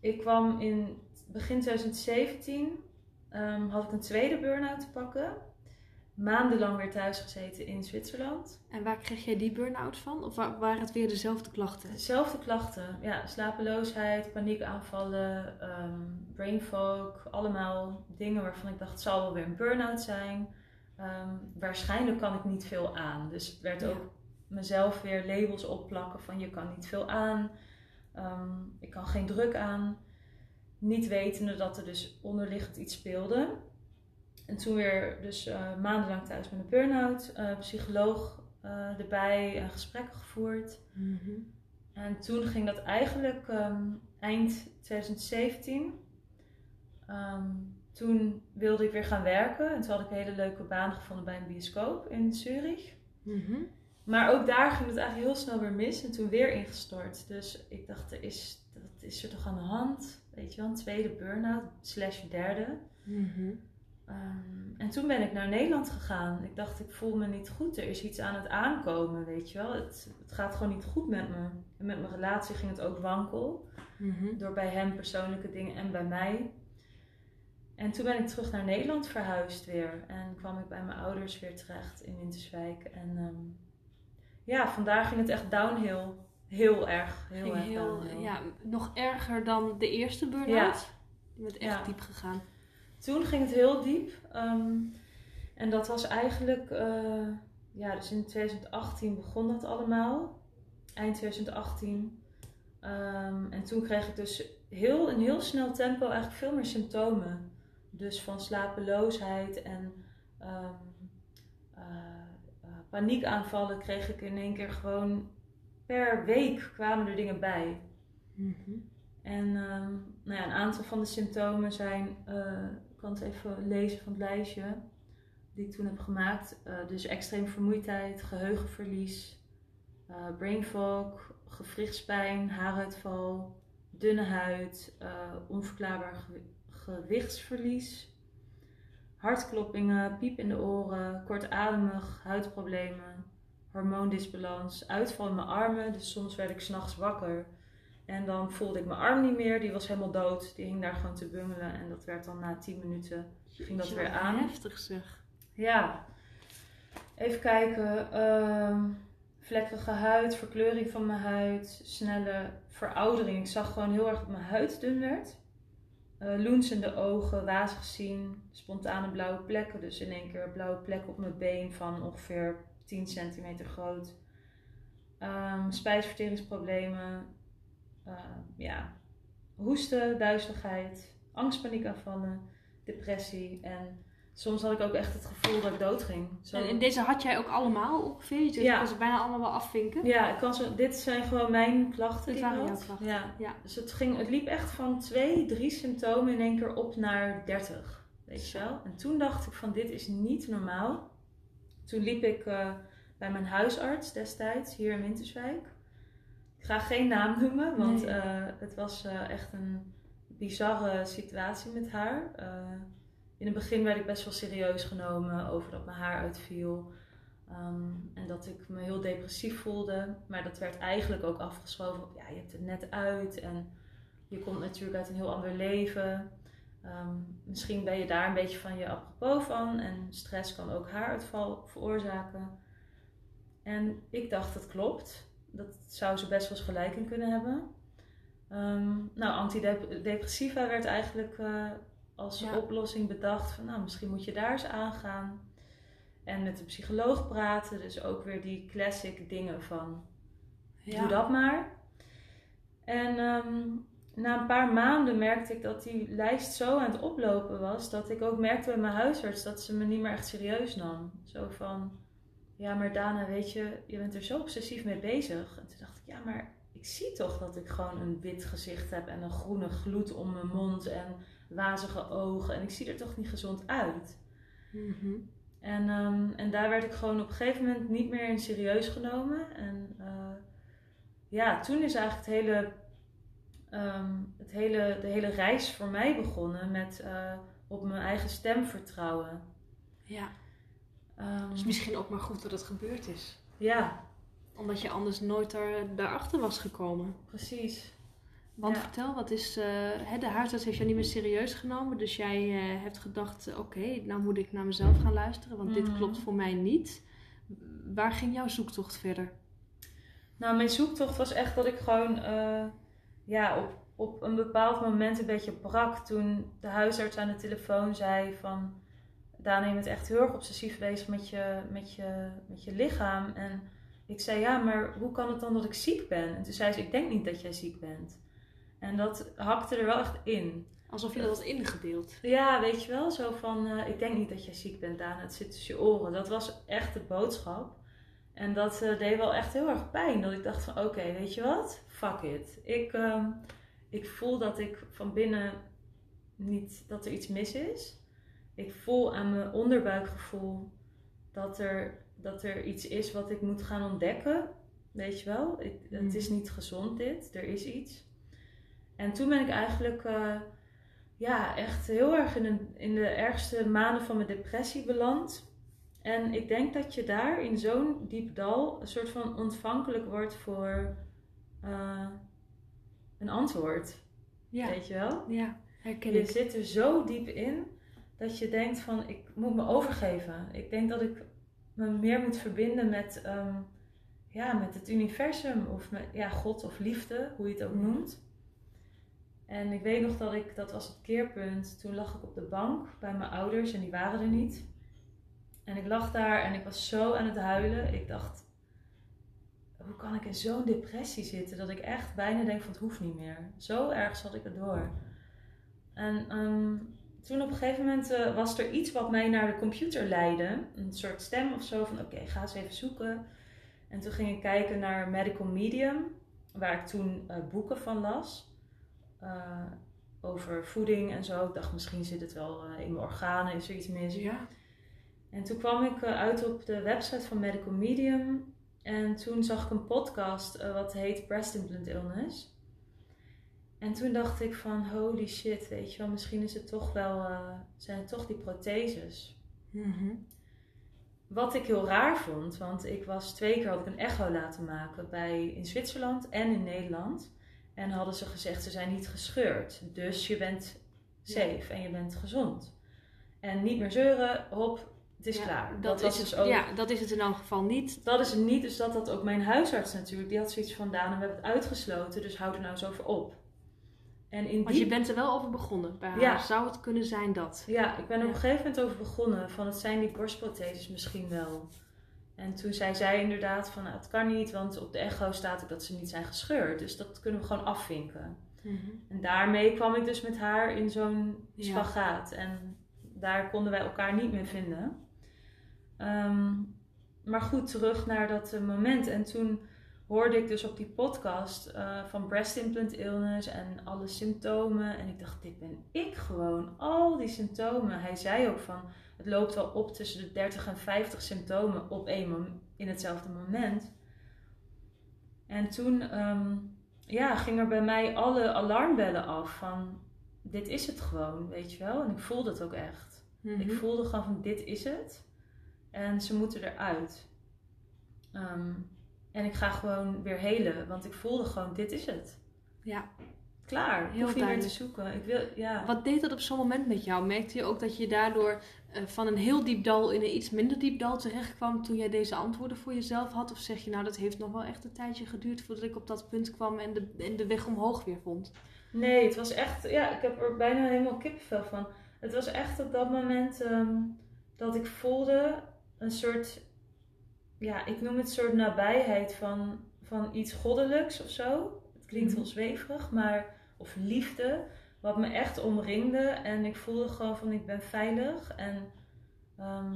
ik kwam in begin 2017, ehm, had ik een tweede burn-out te pakken. Maandenlang weer thuis gezeten in Zwitserland. En waar kreeg jij die burn-out van? Of wa- waren het weer dezelfde klachten? Dezelfde klachten, ja, slapeloosheid, paniekaanvallen, ehm brain fog, allemaal dingen waarvan ik dacht het zal wel weer een burn-out zijn. Ehm, waarschijnlijk kan ik niet veel aan, dus werd Ja. ook mezelf weer labels opplakken van je kan niet veel aan, Ehm, ik kan geen druk aan, niet wetende dat er dus onderliggend iets speelde. En toen weer dus eh, maandenlang thuis met een burn-out, eh, psycholoog eh, erbij en gesprekken gevoerd. Mhm. En toen ging dat eigenlijk ehm, eind 2017. Ehm, toen wilde ik weer gaan werken. En toen had ik een hele leuke baan gevonden bij een bioscoop in Zurich. Mhm. Maar ook daar ging het eigenlijk heel snel weer mis. En toen weer ingestort. Dus ik dacht, er is, wat is er toch aan de hand? Weet je wel, een tweede burn-out. Slash derde. Mhm. Ehm, en toen ben ik naar Nederland gegaan. Ik dacht, ik voel me niet goed. Er is iets aan het aankomen, weet je wel. Het, het gaat gewoon niet goed met me. En met mijn relatie ging het ook wankel. Mhm. Door bij hem persoonlijke dingen en bij mij. En toen ben ik terug naar Nederland verhuisd weer. En kwam ik bij mijn ouders weer terecht in Winterswijk. En ehm, ja, vandaar ging het echt downhill. Heel erg. Heel erg heel, downhill. ja, nog erger dan de eerste burn-out? Je bent echt Ja. diep gegaan. Toen ging het heel diep. ehm, en dat was eigenlijk, eh, ja, dus in 2018 begon dat allemaal. Eind 2018. Ehm, en toen kreeg ik dus heel, in heel snel tempo eigenlijk veel meer symptomen. Dus van slapeloosheid en ehm, eh, eh, paniekaanvallen kreeg ik in één keer gewoon per week kwamen er dingen bij. Mhm. En nou ja, een aantal van de symptomen zijn, kan even lezen van het lijstje die ik toen heb gemaakt. Eh, dus extreem vermoeidheid, geheugenverlies, eh, brain fog, gewrichtspijn, haaruitval, dunne huid, eh, onverklaarbaar gewi- gewichtsverlies, hartkloppingen, piep in de oren, kortademig, huidproblemen, hormoondisbalans, uitval in mijn armen. Dus soms werd ik s'nachts wakker en dan voelde ik mijn arm niet meer. Die was helemaal dood. Die hing daar gewoon te bungelen. En dat werd dan na 10 minuten. Ging dat weer aan? Heftig zeg. Ja. Even kijken. ehm vlekkige huid, verkleuring van mijn huid, snelle veroudering. Ik zag gewoon heel erg dat mijn huid dun werd. Eh loensende ogen, wazig zien, spontane blauwe plekken. Dus in één keer blauwe plekken op mijn been van ongeveer 10 centimeter groot. Ehm spijsverteringsproblemen. Eh, ja. Hoesten, duizeligheid, angstpaniekaanvallen, depressie. En soms had ik ook echt het gevoel dat ik doodging. Zo- En, en deze had jij ook allemaal ongeveer? Je Ja. kan ze bijna allemaal wel afvinken? Ja, ik kan zo, dit zijn gewoon mijn klachten. Dit waren jouw klachten. Ja. Ja. Dus het, ging, het liep echt van twee, drie symptomen in één keer op naar dertig. Weet je wel? En toen dacht ik van dit is niet normaal. Toen liep ik eh, bij mijn huisarts destijds hier in Winterswijk. Ik ga geen naam noemen, want Nee. eh, het was eh, echt een bizarre situatie met haar. Eh, in het begin werd ik best wel serieus genomen over dat mijn haar uitviel. Ehm, en dat ik me heel depressief voelde. Maar dat werd eigenlijk ook afgeschoven. op, Ja, je hebt het net uit en je komt natuurlijk uit een heel ander leven. Ehm, misschien ben je daar een beetje van je apropos van. En stress kan ook haaruitval veroorzaken. En ik dacht, dat klopt. Dat zou ze best wel eens gelijk in kunnen hebben. Ehm, nou, antidepressiva werd eigenlijk eh, als Ja. oplossing bedacht. Van, nou, misschien moet je daar eens aangaan. En met de psycholoog praten. Dus ook weer die classic dingen van Ja. doe dat maar. En ehm, na een paar maanden merkte ik dat die lijst zo aan het oplopen was. Dat ik ook merkte bij mijn huisarts dat ze me niet meer echt serieus nam. Zo van, ja maar Dana weet je, je bent er zo obsessief mee bezig. En toen dacht ik, ja maar ik zie toch dat ik gewoon een wit gezicht heb. En een groene gloed om mijn mond en wazige ogen. En ik zie er toch niet gezond uit. Mhm. En, ehm, en daar werd ik gewoon op een gegeven moment niet meer in serieus genomen. En eh, ja, toen is eigenlijk het hele, ehm, het hele, de hele reis voor mij begonnen met eh, op mijn eigen stem vertrouwen. Ja. Ehm, Dus misschien ook maar goed dat het gebeurd is. ja, Omdat je anders nooit er, daarachter was gekomen. precies. Want Ja. vertel, wat is. eh, hè, de huisarts heeft jou niet meer serieus genomen. Dus jij eh, hebt gedacht: eh, oké, nou moet ik naar mezelf gaan luisteren. Want dit Mhm. klopt voor mij niet. Waar ging jouw zoektocht verder? Nou, mijn zoektocht was echt dat ik gewoon ja, op, op een bepaald moment een beetje brak. Toen de huisarts aan de telefoon zei van... Daan, je bent echt heel erg obsessief bezig met je, met, je, met je lichaam. En ik zei, ja, maar hoe kan het dan dat ik ziek ben? En toen zei ze, ik denk niet dat jij ziek bent. En dat hakte er wel echt in. Alsof je dat had ingebeeld. Ja, weet je wel, zo van, eh, ik denk niet dat jij ziek bent, Daan. Het zit tussen je oren. Dat was echt de boodschap. En dat eh, deed wel echt heel erg pijn. Dat ik dacht van, oké, weet je wat? Fuck it. Ik, ehm, ik voel dat ik van binnen niet, dat er iets mis is. Ik voel aan mijn onderbuikgevoel dat er, dat er iets is wat ik moet gaan ontdekken. Weet je wel? Ik, het is niet gezond dit. Er is iets. En toen ben ik eigenlijk... eh, ja, echt heel erg in, een, in de ergste maanden van mijn depressie beland. En ik denk dat je daar in zo'n diep dal een soort van ontvankelijk wordt voor eh, een antwoord. Ja, Weet je wel? ja herken Je ik. zit er zo diep in dat je denkt van ik moet me overgeven. Ik denk dat ik me meer moet verbinden met, ehm, ja, met het universum of met ja, God of liefde, hoe je het ook noemt. En ik weet nog dat ik, dat was het keerpunt, toen lag ik op de bank bij mijn ouders en die waren er niet. En ik lag daar en ik was zo aan het huilen. Ik dacht, hoe kan ik in zo'n depressie zitten dat ik echt bijna denk van het hoeft niet meer. Zo erg zat ik erdoor. En ehm, toen op een gegeven moment eh, was er iets wat mij naar de computer leidde. Een soort stem of zo van oké, ga eens even zoeken. En toen ging ik kijken naar Medical Medium, waar ik toen eh, boeken van las. eh, over voeding en zo. Ik dacht misschien zit het wel in mijn organen, is er iets mis. Ja. En toen kwam ik uit op de website van Medical Medium. En toen zag ik een podcast wat heet Breast Implant Illness. En toen dacht ik van holy shit, weet je wel, misschien is het toch wel, eh, zijn het toch die protheses. Mhm. Wat ik heel raar vond, want ik was twee keer had ik een echo laten maken bij in Zwitserland en in Nederland. En hadden ze gezegd ze zijn niet gescheurd. Dus je bent safe en je bent gezond. En niet meer zeuren, hop, het is Ja, klaar. Dat, was is dus het, ook Ja, dat is het in elk geval niet. dat is het niet, dus dat had ook mijn huisarts natuurlijk. Die had zoiets van, Daan, we hebben het uitgesloten, dus hou er nou eens over op. En in Want die... je bent er wel over begonnen. Bij haar Ja. zou het kunnen zijn dat. Ja, ik ben er op een gegeven moment over begonnen, van het zijn die borstprotheses misschien wel. En toen zei zij inderdaad van, nou, het kan niet, want op de echo staat ook dat ze niet zijn gescheurd. Dus dat kunnen we gewoon afvinken. Mhm. En daarmee kwam ik dus met haar in zo'n Ja. spagaat. En daar konden wij elkaar niet meer vinden. Ehm, maar goed, terug naar dat eh, moment. En toen hoorde ik dus op die podcast eh, van breast implant illness en alle symptomen. En ik dacht, dit ben ik gewoon. Al die symptomen. Hij zei ook van, het loopt wel op tussen de 30 en 50 symptomen op één in hetzelfde moment. En toen ehm, ja, ging er bij mij alle alarmbellen af van, dit is het gewoon, weet je wel. En ik voelde het ook echt. Mhm. Ik voelde gewoon van dit is het. En ze moeten eruit. Ehm, en ik ga gewoon weer helen. Want ik voelde gewoon dit is het. Ja. Klaar. Heel hoef niet meer te zoeken. Ik wil, ja. Wat deed dat op zo'n moment met jou? Merkte je ook dat je daardoor eh, van een heel diep dal in een iets minder diep dal terecht kwam toen jij deze antwoorden voor jezelf had? Of zeg je nou dat heeft nog wel echt een tijdje geduurd voordat ik op dat punt kwam en de, en de weg omhoog weer vond? Nee, het was echt, ja, ik heb er bijna helemaal kippenvel van. Het was echt op dat moment ehm, dat ik voelde een soort, ja, ik noem het een soort nabijheid van, van iets goddelijks of zo. Het klinkt Mhm. wel zweverig, maar, of liefde, wat me echt omringde. En ik voelde gewoon van, ik ben veilig. En ehm,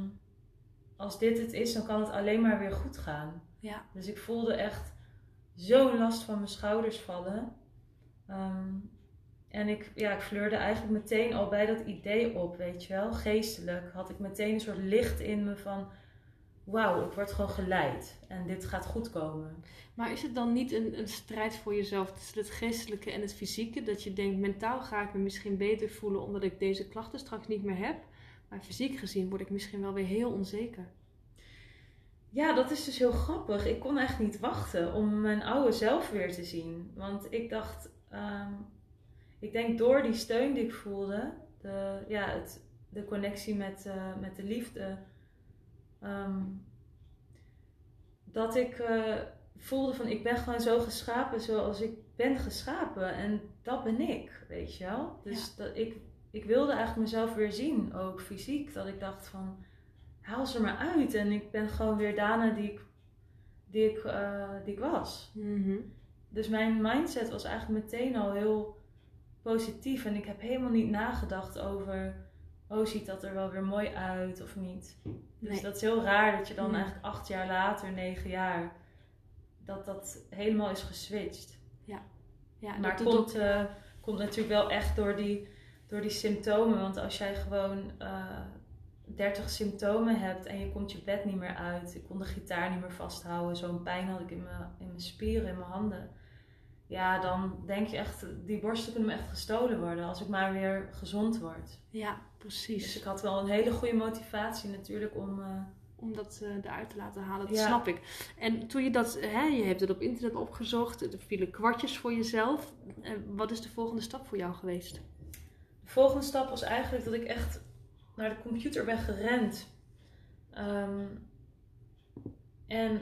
als dit het is, dan kan het alleen maar weer goed gaan. Ja. Dus ik voelde echt zo'n last van mijn schouders vallen. Ehm, en ik, ja, ik fleurde eigenlijk meteen al bij dat idee op, weet je wel. Geestelijk had ik meteen een soort licht in me van... wauw, ik word gewoon geleid en dit gaat goed komen. Maar is het dan niet een, een strijd voor jezelf tussen het geestelijke en het fysieke? Dat je denkt, mentaal ga ik me misschien beter voelen omdat ik deze klachten straks niet meer heb. Maar fysiek gezien word ik misschien wel weer heel onzeker. Ja, dat is dus heel grappig. Ik kon echt niet wachten om mijn oude zelf weer te zien. Want ik dacht, ehm, ik denk door die steun die ik voelde, de, ja, het, de connectie met, uh, met de liefde, ehm, dat ik uh, voelde van ik ben gewoon zo geschapen zoals ik ben geschapen. En dat ben ik, weet je wel. Dus dat ik, ik wilde eigenlijk mezelf weer zien, ook fysiek. Dat ik dacht van haal ze maar uit. En ik ben gewoon weer Dana die ik, die ik, uh, die ik was. Mm Dus mijn mindset was eigenlijk meteen al heel positief. En ik heb helemaal niet nagedacht over, oh ziet dat er wel weer mooi uit of niet. Dus Nee. dat is heel raar dat je dan Mm. eigenlijk acht jaar later, negen jaar, dat dat helemaal is geswitcht. Ja, Maar dat, komt, eh, komt natuurlijk wel echt door die, door die symptomen. Want als jij gewoon eh 30 symptomen hebt en je komt je bed niet meer uit. Ik kon de gitaar niet meer vasthouden. Zo'n pijn had ik in mijn, in mijn spieren, in mijn handen. Ja, dan denk je echt, die borsten kunnen me echt gestolen worden als ik maar weer gezond word. ja, Dus precies. ik had wel een hele goede motivatie natuurlijk om... eh, Om dat eh, eruit te laten halen, dat Ja. snap ik. En toen je dat, hè, je hebt het op internet opgezocht, er vielen kwartjes voor jezelf. Eh, wat is de volgende stap voor jou geweest? De volgende stap was eigenlijk dat ik echt naar de computer ben gerend. Ehm, en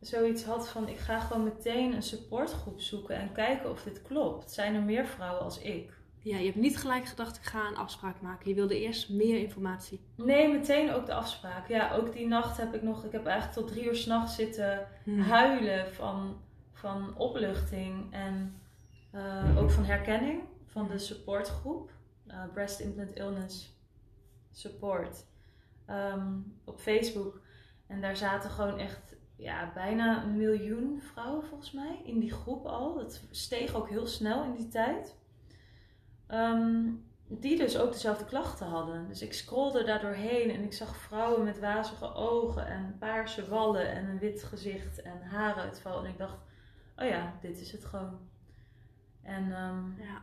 zoiets had van, ik ga gewoon meteen een supportgroep zoeken en kijken of dit klopt. Zijn er meer vrouwen als ik? Ja, je hebt niet gelijk gedacht, ik ga een afspraak maken. Je wilde eerst meer informatie. Nee, meteen ook de afspraak. Ja, ook die nacht heb ik nog, ik heb eigenlijk tot drie uur s'nachts zitten huilen van, van opluchting en eh, ook van herkenning van de supportgroep. eh, Breast Implant Illness Support ehm, op Facebook. En daar zaten gewoon echt ja, bijna een miljoen vrouwen volgens mij in die groep al. Dat steeg ook heel snel in die tijd. Ehm, die dus ook dezelfde klachten hadden. Dus ik scrolde daar doorheen en ik zag vrouwen met wazige ogen en paarse wallen en een wit gezicht en haaruitval. En ik dacht, oh ja, dit is het gewoon. En ehm, Ja.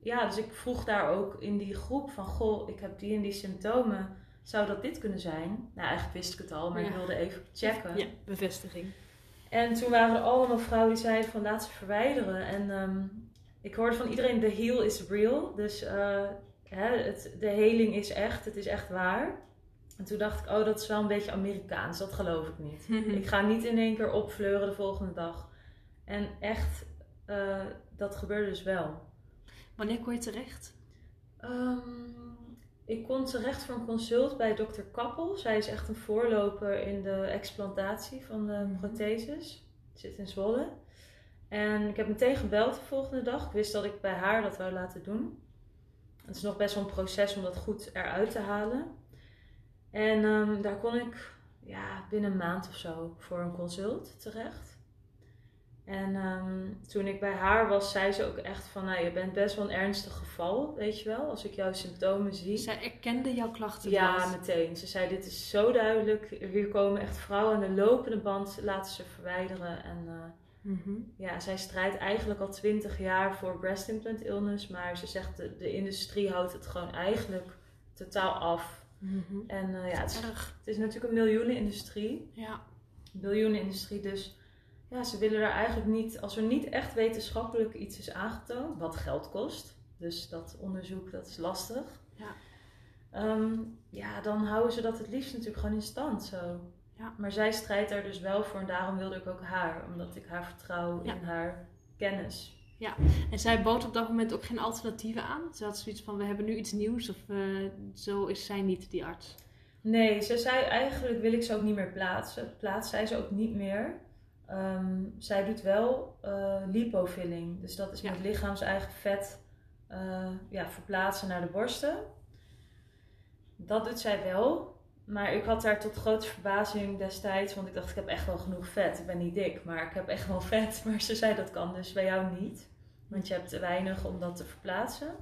ja, dus ik vroeg daar ook in die groep van, goh, ik heb die en die symptomen. Zou dat dit kunnen zijn? Nou, eigenlijk wist ik het al, maar ik wilde even checken. ja, bevestiging. En toen waren er allemaal vrouwen die zeiden van laat ze verwijderen. En ehm, ik hoorde van iedereen, de heal is real. Dus eh, hè, het, de heling is echt, het is echt waar. En toen dacht ik, oh dat is wel een beetje Amerikaans, dat geloof ik niet. Ik ga niet in één keer opfleuren de volgende dag. En echt, eh, dat gebeurde dus wel. Wanneer kon je terecht? Ehm, ik kon terecht voor een consult bij dokter Kappel. Zij is echt een voorloper in de explantatie van de Mhm. protheses. Zit in Zwolle. En ik heb meteen gebeld de volgende dag. Ik wist dat ik bij haar dat wou laten doen. Het is nog best wel een proces om dat goed eruit te halen. En ehm, daar kon ik ja, binnen een maand of zo voor een consult terecht. En ehm, toen ik bij haar was, zei ze ook echt van, nou, je bent best wel een ernstig geval, weet je wel, als ik jouw symptomen zie. Zij erkende jouw klachten Ja, meteen. Ze zei, dit is zo duidelijk. Hier komen echt vrouwen aan de lopende band, laten ze verwijderen. En Mhm. ja, zij strijdt eigenlijk al twintig jaar voor breast implant illness. Maar ze zegt, de, de industrie houdt het gewoon eigenlijk totaal af. Mhm. En eh, ja, het is, Erg. het is natuurlijk een miljoenenindustrie. Ja. Miljoenenindustrie, dus ja, ze willen er eigenlijk niet, als er niet echt wetenschappelijk iets is aangetoond, wat geld kost. Dus dat onderzoek, dat is lastig. Ja. Ehm, ja, dan houden ze dat het liefst natuurlijk gewoon in stand zo. Ja. Maar zij strijdt daar dus wel voor en daarom wilde ik ook haar. Omdat ik haar vertrouw Ja. in haar kennis. En zij bood op dat moment ook geen alternatieven aan. Ze had zoiets van, we hebben nu iets nieuws. Of eh, zo is zij niet, die arts. Nee, ze zei eigenlijk wil ik ze ook niet meer plaatsen. Plaats zij ze ook niet meer. Ehm, zij doet wel eh lipofilling. Dus dat is Ja. met lichaams eigen vet eh, ja, verplaatsen naar de borsten. Dat doet zij wel. Maar ik had daar tot grote verbazing destijds, want ik dacht ik heb echt wel genoeg vet. Ik ben niet dik, maar ik heb echt wel vet. Maar ze zei dat kan dus bij jou niet. Want je hebt te weinig om dat te verplaatsen.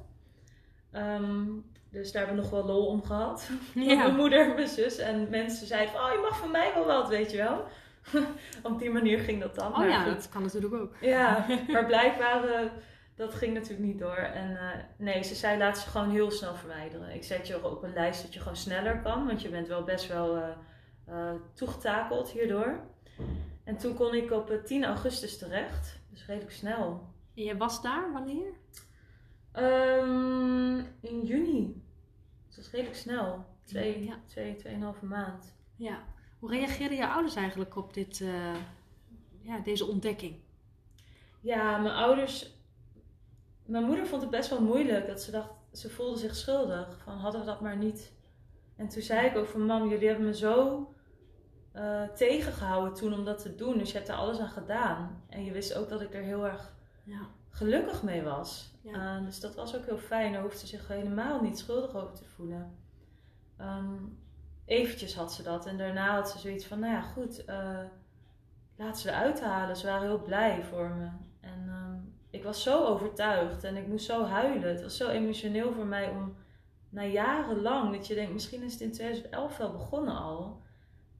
Ehm, Dus daar hebben we nog wel lol om gehad. Ja. Mijn moeder en mijn zus. En mensen zeiden van, oh, je mag van mij wel wat, weet je wel. Op die manier ging dat dan. Oh maar ja, goed. dat kan natuurlijk ook. Ja, maar blijkbaar, eh, dat ging natuurlijk niet door. En eh, nee, ze zei laat ze gewoon heel snel verwijderen. Ik zet je op een lijst dat je gewoon sneller kan, want je bent wel best wel eh, eh, toegetakeld hierdoor. En toen kon ik op eh, 10 augustus terecht, dus redelijk snel. En jij was daar wanneer? Ehm, in juni. Dus dat is redelijk snel. Twee, Ja. twee, tweeënhalve maand. Ja. Hoe reageerden jouw ouders eigenlijk op dit, ja, deze ontdekking? Ja, mijn ouders. Mijn moeder vond het best wel moeilijk. Dat ze dacht, ze voelde zich schuldig. Van hadden we dat maar niet. En toen zei ik ook van mam, jullie hebben me zo eh, tegengehouden toen om dat te doen. Dus je hebt er alles aan gedaan. En je wist ook dat ik er heel erg Ja. gelukkig mee was. Ja. Eh, dus dat was ook heel fijn. Daar hoefde ze zich helemaal niet schuldig over te voelen. Ehm, eventjes had ze dat. En daarna had ze zoiets van, nou ja, goed. eh, laat ze eruit halen. Ze waren heel blij voor me. En ehm, ik was zo overtuigd. En ik moest zo huilen. Het was zo emotioneel voor mij om... Na jarenlang, dat je denkt, misschien is het in 2011 wel begonnen al.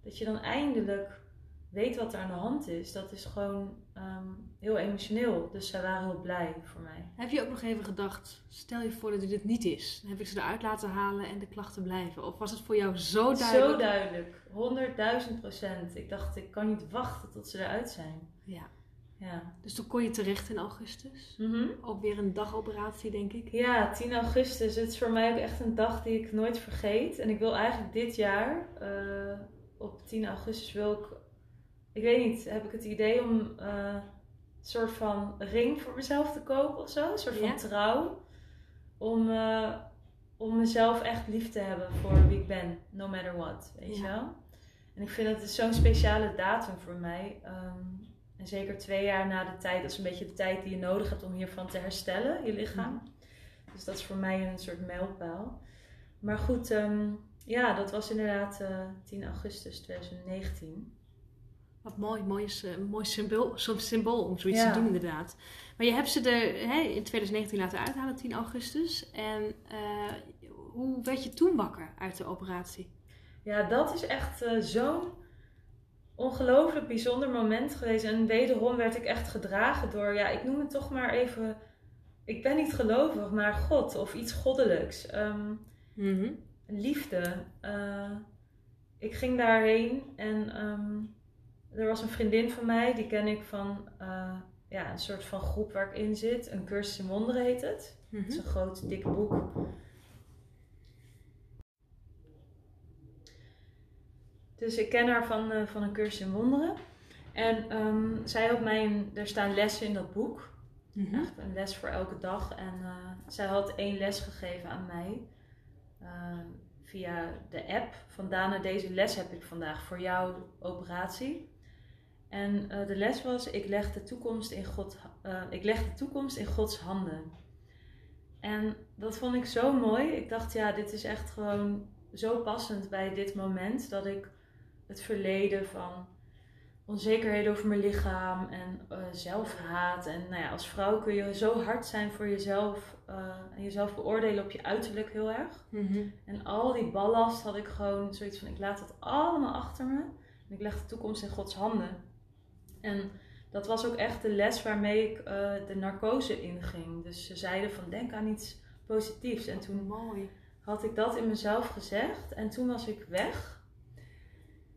Dat je dan eindelijk weet wat er aan de hand is. Dat is gewoon ehm, heel emotioneel. Dus zij waren heel blij voor mij. Heb je ook nog even gedacht, stel je voor dat dit het niet is. Dan heb ik ze eruit laten halen en de klachten blijven. Of was het voor jou zo duidelijk? Zo duidelijk. 100.000 procent. Ik dacht, ik kan niet wachten tot ze eruit zijn. Ja. Ja. Dus toen kon je terecht in augustus. Mhm. Ook weer een dagoperatie, denk ik. Ja, 10 augustus. Het is voor mij ook echt een dag die ik nooit vergeet. En ik wil eigenlijk dit jaar, eh, op 10 augustus, wil ik, ik weet niet, heb ik het idee om eh, een soort van ring voor mezelf te kopen of zo. Een soort van Ja. trouw. Om, eh, om mezelf echt lief te hebben voor wie ik ben, no matter what. Weet je Ja. wel? En ik vind dat het zo'n speciale datum voor mij. Ehm, en zeker twee jaar na de tijd, dat is een beetje de tijd die je nodig hebt om hiervan te herstellen, je lichaam. Dus dat is voor mij een soort mijlpaal. Maar goed, ehm, ja, dat was inderdaad eh 10 augustus 2019. Wat mooi, mooi, is, eh, een mooi symbool, zo'n symbool om zoiets Ja. te doen inderdaad. Maar je hebt ze er hè, in 2019 laten uithalen, 10 augustus. En eh, hoe werd je toen wakker uit de operatie? Ja, dat is echt eh, zo'n ongelooflijk bijzonder moment geweest. En wederom werd ik echt gedragen door, ja, ik noem het toch maar even. Ik ben niet gelovig, maar God of iets goddelijks. Ehm, liefde. Eh, ik ging daarheen en ehm, er was een vriendin van mij, die ken ik van eh, ja, een soort van groep waar ik in zit. Een cursus in wonderen heet het. Het is een groot, dik boek. Dus ik ken haar van, eh, van een cursus in wonderen. En ehm, zij had mij, een, er staan lessen in dat boek. Mhm. Eigenlijk een les voor elke dag. En eh, zij had één les gegeven aan mij. eh, via de app. Van Dana, deze les heb ik vandaag voor jouw operatie. En eh, de les was, ik leg, de toekomst in God, ik leg de toekomst in Gods handen. En dat vond ik zo mooi. Ik dacht, ja, dit is echt gewoon zo passend bij dit moment. Dat ik het verleden van onzekerheden over mijn lichaam en eh, zelfhaat. En nou ja, als vrouw kun je zo hard zijn voor jezelf eh, en jezelf beoordelen op je uiterlijk heel erg. Mhm. En al die ballast had ik gewoon zoiets van: ik laat het allemaal achter me. En ik leg de toekomst in Gods handen. En dat was ook echt de les waarmee ik eh, de narcose inging. Dus ze zeiden van denk aan iets positiefs. En toen Mooi. had ik dat in mezelf gezegd. En toen was ik weg.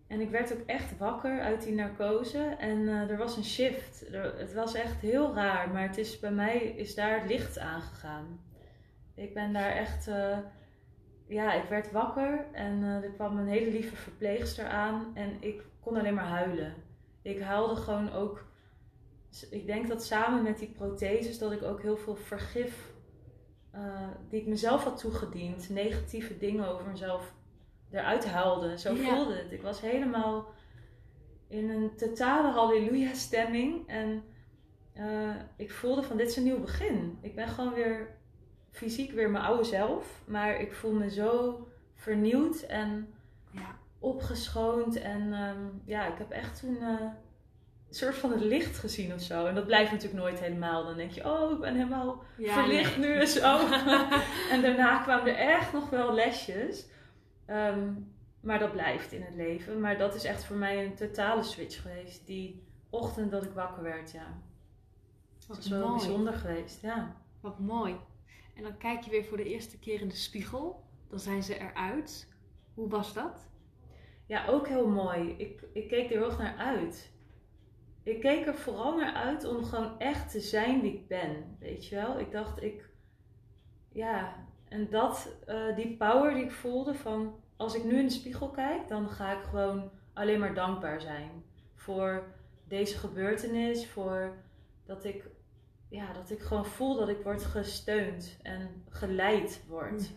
En ik werd ook echt wakker uit die narcose. En eh, er was een shift. Het was echt heel raar. Maar het is, bij mij is daar het licht aangegaan. Ik ben daar echt... eh, ja, ik werd wakker. En eh, er kwam een hele lieve verpleegster aan. En ik kon alleen maar huilen. Ik huilde gewoon ook... Ik denk dat samen met die protheses dat ik ook heel veel vergif die ik mezelf had toegediend, negatieve dingen over mezelf eruit huilde. Zo Ja. voelde het. Ik was helemaal in een totale halleluja stemming. En eh, ik voelde van dit is een nieuw begin. Ik ben gewoon weer fysiek weer mijn oude zelf. Maar ik voel me zo vernieuwd en Ja. opgeschoond. En ehm, ja, ik heb echt toen eh, soort van het licht gezien of zo. En dat blijft natuurlijk nooit helemaal. Dan denk je, oh, ik ben helemaal Ja, verlicht nee. nu en zo. en daarna kwamen er echt nog wel lesjes. Ehm, maar dat blijft in het leven. Maar dat is echt voor mij een totale switch geweest. Die ochtend dat ik wakker werd, ja. Dat is wel mooi. bijzonder geweest, ja. Wat mooi. En dan kijk je weer voor de eerste keer in de spiegel. Dan zijn ze eruit. Hoe was dat? Ja, ook heel mooi. Ik, ik keek er heel erg naar uit. Ik keek er vooral naar uit om gewoon echt te zijn wie ik ben. Weet je wel? Ik dacht, ik. Ja, en dat, eh, die power die ik voelde van. Als ik nu in de spiegel kijk, dan ga ik gewoon alleen maar dankbaar zijn. Voor deze gebeurtenis. Voor dat ik. Ja, dat ik gewoon voel dat ik word gesteund en geleid word.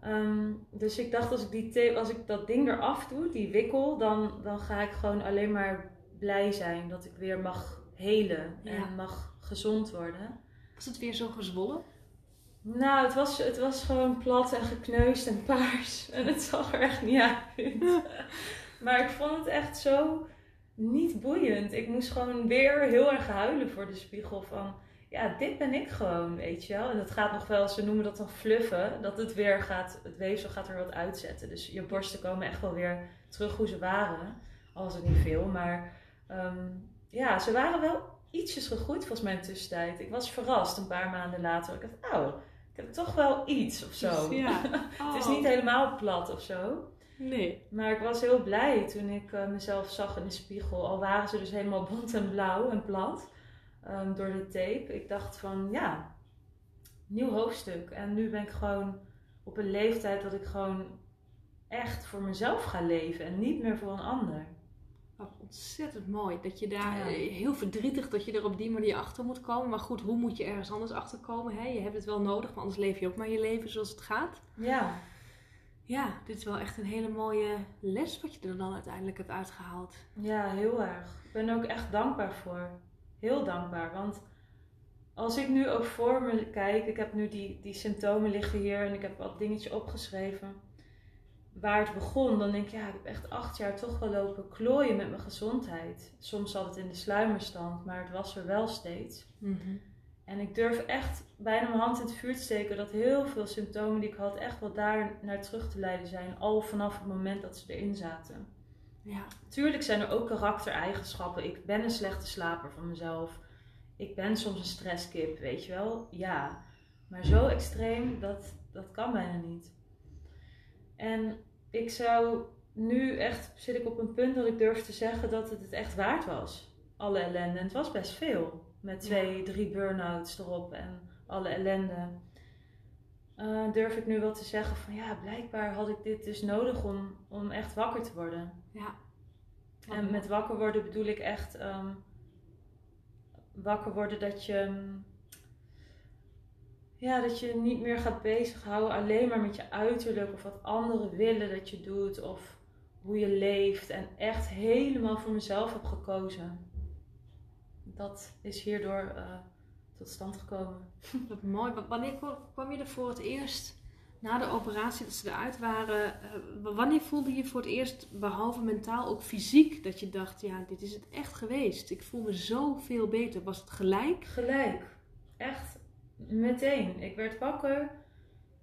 Ehm, dus ik dacht, als ik, die als ik dat ding eraf doe, die wikkel, dan, dan ga ik gewoon alleen maar blij zijn dat ik weer mag helen Ja. en mag gezond worden. Was het weer zo gezwollen? Nou, het was, het was gewoon plat en gekneusd en paars. En het zag er echt niet uit. maar ik vond het echt zo niet boeiend. Ik moest gewoon weer heel erg huilen voor de spiegel van... Ja, dit ben ik gewoon, weet je wel. En dat gaat nog wel, ze noemen dat dan fluffen. Dat het weer gaat, het weefsel gaat er wat uitzetten. Dus je borsten komen echt wel weer terug hoe ze waren. Al was het niet veel, maar... ehm, ja, ze waren wel ietsjes gegroeid volgens mij in tussentijd. Ik was verrast een paar maanden later. Ik dacht, oh, ik heb toch wel iets of zo. Ja. Het is niet helemaal plat of zo. Nee. Maar ik was heel blij toen ik eh, mezelf zag in de spiegel. Al waren ze dus helemaal bont en blauw en plat ehm, door de tape. Ik dacht van ja, nieuw hoofdstuk. En nu ben ik gewoon op een leeftijd dat ik gewoon echt voor mezelf ga leven en niet meer voor een ander. Wat ontzettend mooi. Dat je daar Ja. eh, heel verdrietig dat je er op die manier achter moet komen. Maar goed, hoe moet je ergens anders achter komen? Hè? Je hebt het wel nodig, maar anders leef je ook maar je leven zoals het gaat. Ja, Ja, dit is wel echt een hele mooie les wat je er dan uiteindelijk hebt uitgehaald. Ja, heel erg. Ik ben er ook echt dankbaar voor. Heel dankbaar. Want als ik nu ook voor me kijk, ik heb nu die, die symptomen liggen hier en ik heb wat dingetjes opgeschreven. Waar het begon, dan denk ik, ja, ik heb echt acht jaar toch wel lopen klooien met mijn gezondheid. Soms zat het in de sluimerstand, maar het was er wel steeds. En ik durf echt bijna mijn hand in het vuur te steken dat heel veel symptomen die ik had, echt wel daar naar terug te leiden zijn. Al vanaf het moment dat ze erin zaten. Ja, Tuurlijk zijn er ook karaktereigenschappen. Ik ben een slechte slaper van mezelf. Ik ben soms een stresskip, weet je wel? Ja. Maar zo extreem, dat, dat kan bijna niet. En ik zou nu echt, zit ik op een punt dat ik durf te zeggen dat het het echt waard was. Alle ellende. En het was best veel. Met twee, drie burn-outs erop en alle ellende. Eh, durf ik nu wel te zeggen van ja, blijkbaar had ik dit dus nodig om, om echt wakker te worden. ja. En met wakker worden bedoel ik echt ehm, wakker worden dat je, ja, dat je niet meer gaat bezighouden alleen maar met je uiterlijk of wat anderen willen dat je doet of hoe je leeft en echt helemaal voor mezelf heb gekozen. Dat is hierdoor eh, tot stand gekomen. Wat mooi. Wa- Wanneer kwa- kwam je er voor het eerst, na de operatie, dat ze eruit waren, eh, wanneer voelde je voor het eerst, behalve mentaal, ook fysiek, dat je dacht, ja, dit is het echt geweest. Ik voel me zoveel beter. Was het gelijk? Gelijk. Echt meteen. Ik werd wakker.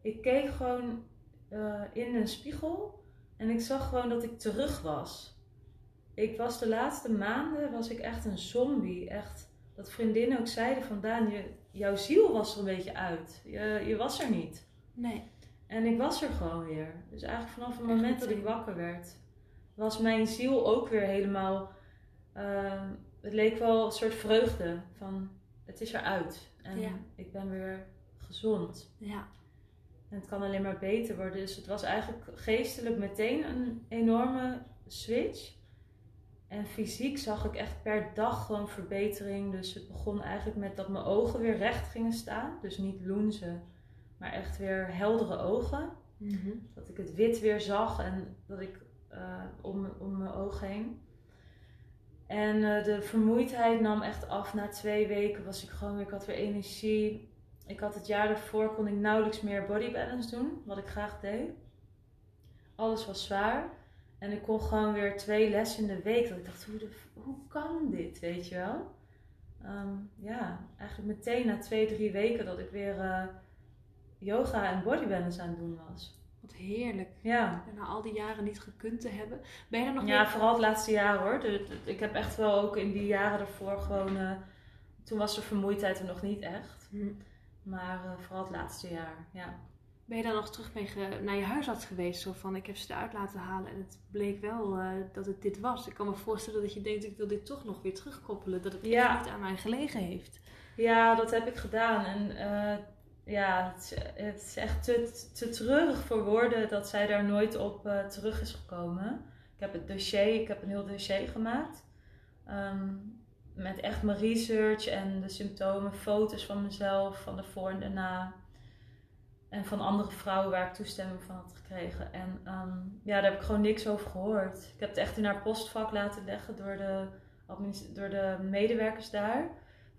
Ik keek gewoon eh, in een spiegel. En ik zag gewoon dat ik terug was. Ik was de laatste maanden was ik echt een zombie. Echt. Dat vriendinnen ook zeiden van Daan, je, jouw ziel was er een beetje uit. Je, je was er niet. Nee. En ik was er gewoon weer. Dus eigenlijk vanaf het moment dat ik wakker werd, was mijn ziel ook weer helemaal. ehm, het leek wel een soort vreugde van het is eruit. En Ja. ik ben weer gezond. Ja. En het kan alleen maar beter worden. Dus het was eigenlijk geestelijk meteen een enorme switch. En fysiek zag ik echt per dag gewoon verbetering. Dus het begon eigenlijk met dat mijn ogen weer recht gingen staan. Dus niet loenzen, maar echt weer heldere ogen. Mhm. Dat ik het wit weer zag en dat ik eh, om, om mijn ogen heen. En eh, de vermoeidheid nam echt af. Na twee weken was ik gewoon ik had weer energie. Ik had het jaar daarvoor, kon ik nauwelijks meer body balance doen, wat ik graag deed. Alles was zwaar. En ik kon gewoon weer twee lessen in de week. Dat ik dacht, hoe, de, hoe kan dit, weet je wel? Ehm, ja, eigenlijk meteen na twee, drie weken dat ik weer uh, yoga en bodybalance aan het doen was. Heerlijk. Ja. En na al die jaren niet gekund te hebben. Ben je er nog Ja, vooral het laatste jaar hoor. De, ik heb echt wel ook in die jaren ervoor gewoon... Uh, toen was de vermoeidheid er nog niet echt. Hm. Maar uh, vooral het laatste jaar, ja. Ben je dan nog terug mee naar je huisarts geweest? Zo van, ik heb ze eruit laten halen en het bleek wel uh, dat het dit was. Ik kan me voorstellen dat je denkt, ik wil dit toch nog weer terugkoppelen. Dat het ja. niet aan mij gelegen heeft. Ja, dat heb ik gedaan. En uh, ja, het, is echt te, te treurig voor woorden dat zij daar nooit op uh, terug is gekomen. Ik heb het dossier, ik heb een heel dossier gemaakt. Um, met echt mijn research en de symptomen, foto's van mezelf, van de voor en de na. En van andere vrouwen waar ik toestemming van had gekregen. En um, ja, daar heb ik gewoon niks over gehoord. Ik heb het echt in haar postvak laten leggen door de, door de medewerkers daar.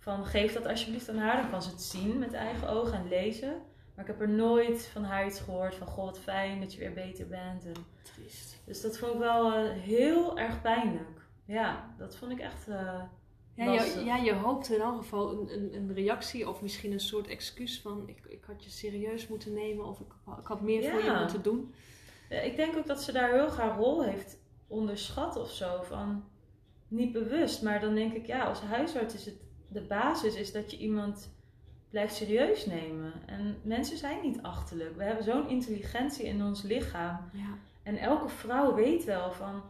Van geef dat alsjeblieft aan haar, dan kan ze het zien met eigen ogen en lezen. Maar ik heb er nooit van haar iets gehoord van goh, wat fijn dat je weer beter bent. En, Triest. Dus dat vond ik wel uh, heel erg pijnlijk. Ja, dat vond ik echt. Uh, ja je, ja, je hoopt in elk geval een, een, een, reactie of misschien een soort excuus van ik, ik had je serieus moeten nemen of ik, ik had meer voor je moeten doen. Ja, ik denk ook dat ze daar heel haar rol heeft onderschat of zo. Van niet bewust, maar dan denk ik ja, als huisarts is het de basis is dat je iemand blijft serieus nemen. En mensen zijn niet achterlijk. We hebben zo'n intelligentie in ons lichaam. Ja. En elke vrouw weet wel van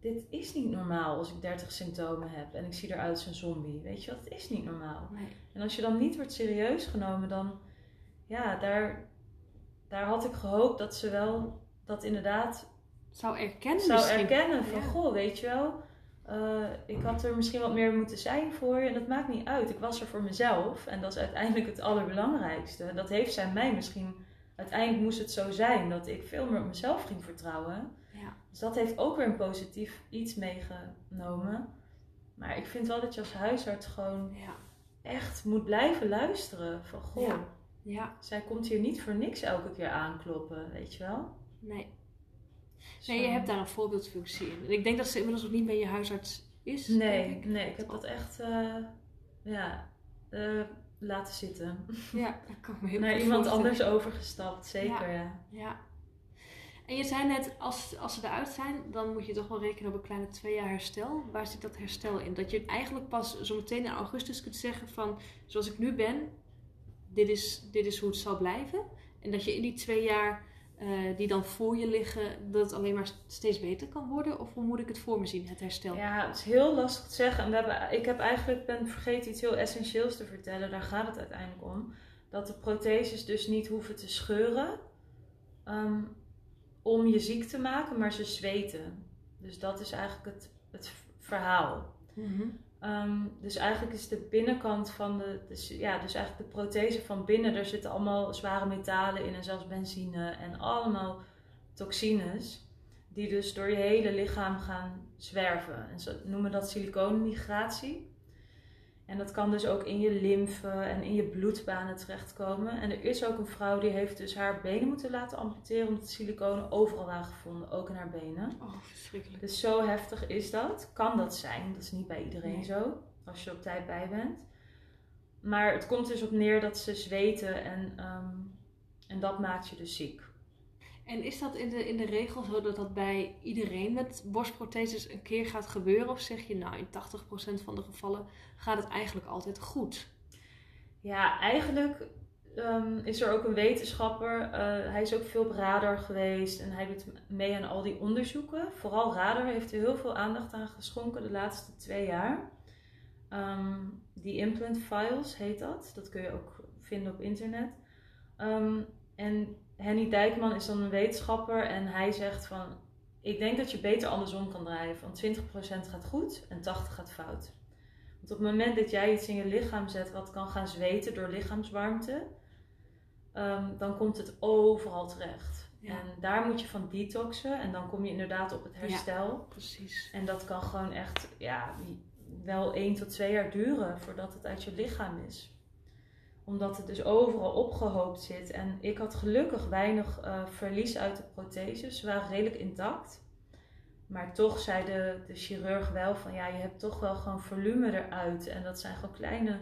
dit is niet normaal als ik 30 symptomen heb en ik zie eruit als een zombie. Weet je wat? Het is niet normaal. Nee. En als je dan niet wordt serieus genomen, dan ja, daar, daar had ik gehoopt dat ze wel dat inderdaad zou erkennen. Zou misschien. erkennen van goh, weet je wel. Uh, ik had er misschien wat meer moeten zijn voor je. En dat maakt niet uit. Ik was er voor mezelf. En dat is uiteindelijk het allerbelangrijkste. Dat heeft zij mij misschien. Uiteindelijk moest het zo zijn dat ik veel meer op mezelf ging vertrouwen. Ja. Dus dat heeft ook weer een positief iets meegenomen. Maar ik vind wel dat je als huisarts gewoon ja. echt moet blijven luisteren. Van goh, ja. zij komt hier niet voor niks elke keer aankloppen, weet je wel? Nee. Nee, je hebt daar een voorbeeldfunctie in. En ik denk dat ze inmiddels ook niet meer je huisarts is. Nee, ik. nee, ik heb dat echt uh, ja, uh, laten zitten. Ja, dat kan me heel Naar iemand anders overgestapt, zeker. Ja. ja. ja. En je zei net, als, als ze eruit zijn, dan moet je toch wel rekenen op een kleine twee jaar herstel. Waar zit dat herstel in? Dat je eigenlijk pas zo meteen in augustus kunt zeggen van, zoals ik nu ben, dit is, dit is hoe het zal blijven. En dat je in die twee jaar uh, die dan voor je liggen, dat het alleen maar steeds beter kan worden? Of hoe moet ik het voor me zien, het herstel? Ja, het is heel lastig te zeggen. En we hebben, ik heb eigenlijk ben vergeten iets heel essentieels te vertellen. Daar gaat het uiteindelijk om. Dat de protheses dus niet hoeven te scheuren um, om je ziek te maken, maar ze zweten. Dus dat is eigenlijk het, het verhaal. Mm -hmm. Um, dus eigenlijk is de binnenkant van de, ja, dus eigenlijk de prothese van binnen, daar zitten allemaal zware metalen in en zelfs benzine en allemaal toxines, die dus door je hele lichaam gaan zwerven. En ze noemen dat silicoonmigratie. En dat kan dus ook in je lymfe en in je bloedbanen terechtkomen. En er is ook een vrouw die heeft dus haar benen moeten laten amputeren omdat siliconen overal waren gevonden, ook in haar benen. Oh, verschrikkelijk. Dus zo heftig is dat. Kan dat zijn, dat is niet bij iedereen Nee. zo, als je op tijd bij bent. Maar het komt dus op neer dat ze zweten en, ehm, en dat maakt je dus ziek. En is dat in de, in de regel zo dat dat bij iedereen met borstprotheses een keer gaat gebeuren? Of zeg je nou in 80% van de gevallen gaat het eigenlijk altijd goed? Ja, eigenlijk ehm, is er ook een wetenschapper. eh, hij is ook veel op radar geweest en hij doet mee aan al die onderzoeken. Vooral radar heeft er heel veel aandacht aan geschonken de laatste twee jaar. Ehm, die implant files heet dat. Dat kun je ook vinden op internet. Ehm, en Henny Dijkman is dan een wetenschapper en hij zegt van... Ik denk dat je beter andersom kan draaien. Van 20% gaat goed en 80% gaat fout. Want op het moment dat jij iets in je lichaam zet wat kan gaan zweten door lichaamswarmte... ehm, dan komt het overal terecht. Ja. En daar moet je van detoxen en dan kom je inderdaad op het herstel. Precies. En dat kan gewoon echt ja, wel 1 tot 2 jaar duren voordat het uit je lichaam is. Omdat het dus overal opgehoopt zit. En ik had gelukkig weinig eh, verlies uit de protheses. Ze waren redelijk intact. Maar toch zei de, de chirurg wel van ja, je hebt toch wel gewoon volume eruit. En dat zijn gewoon kleine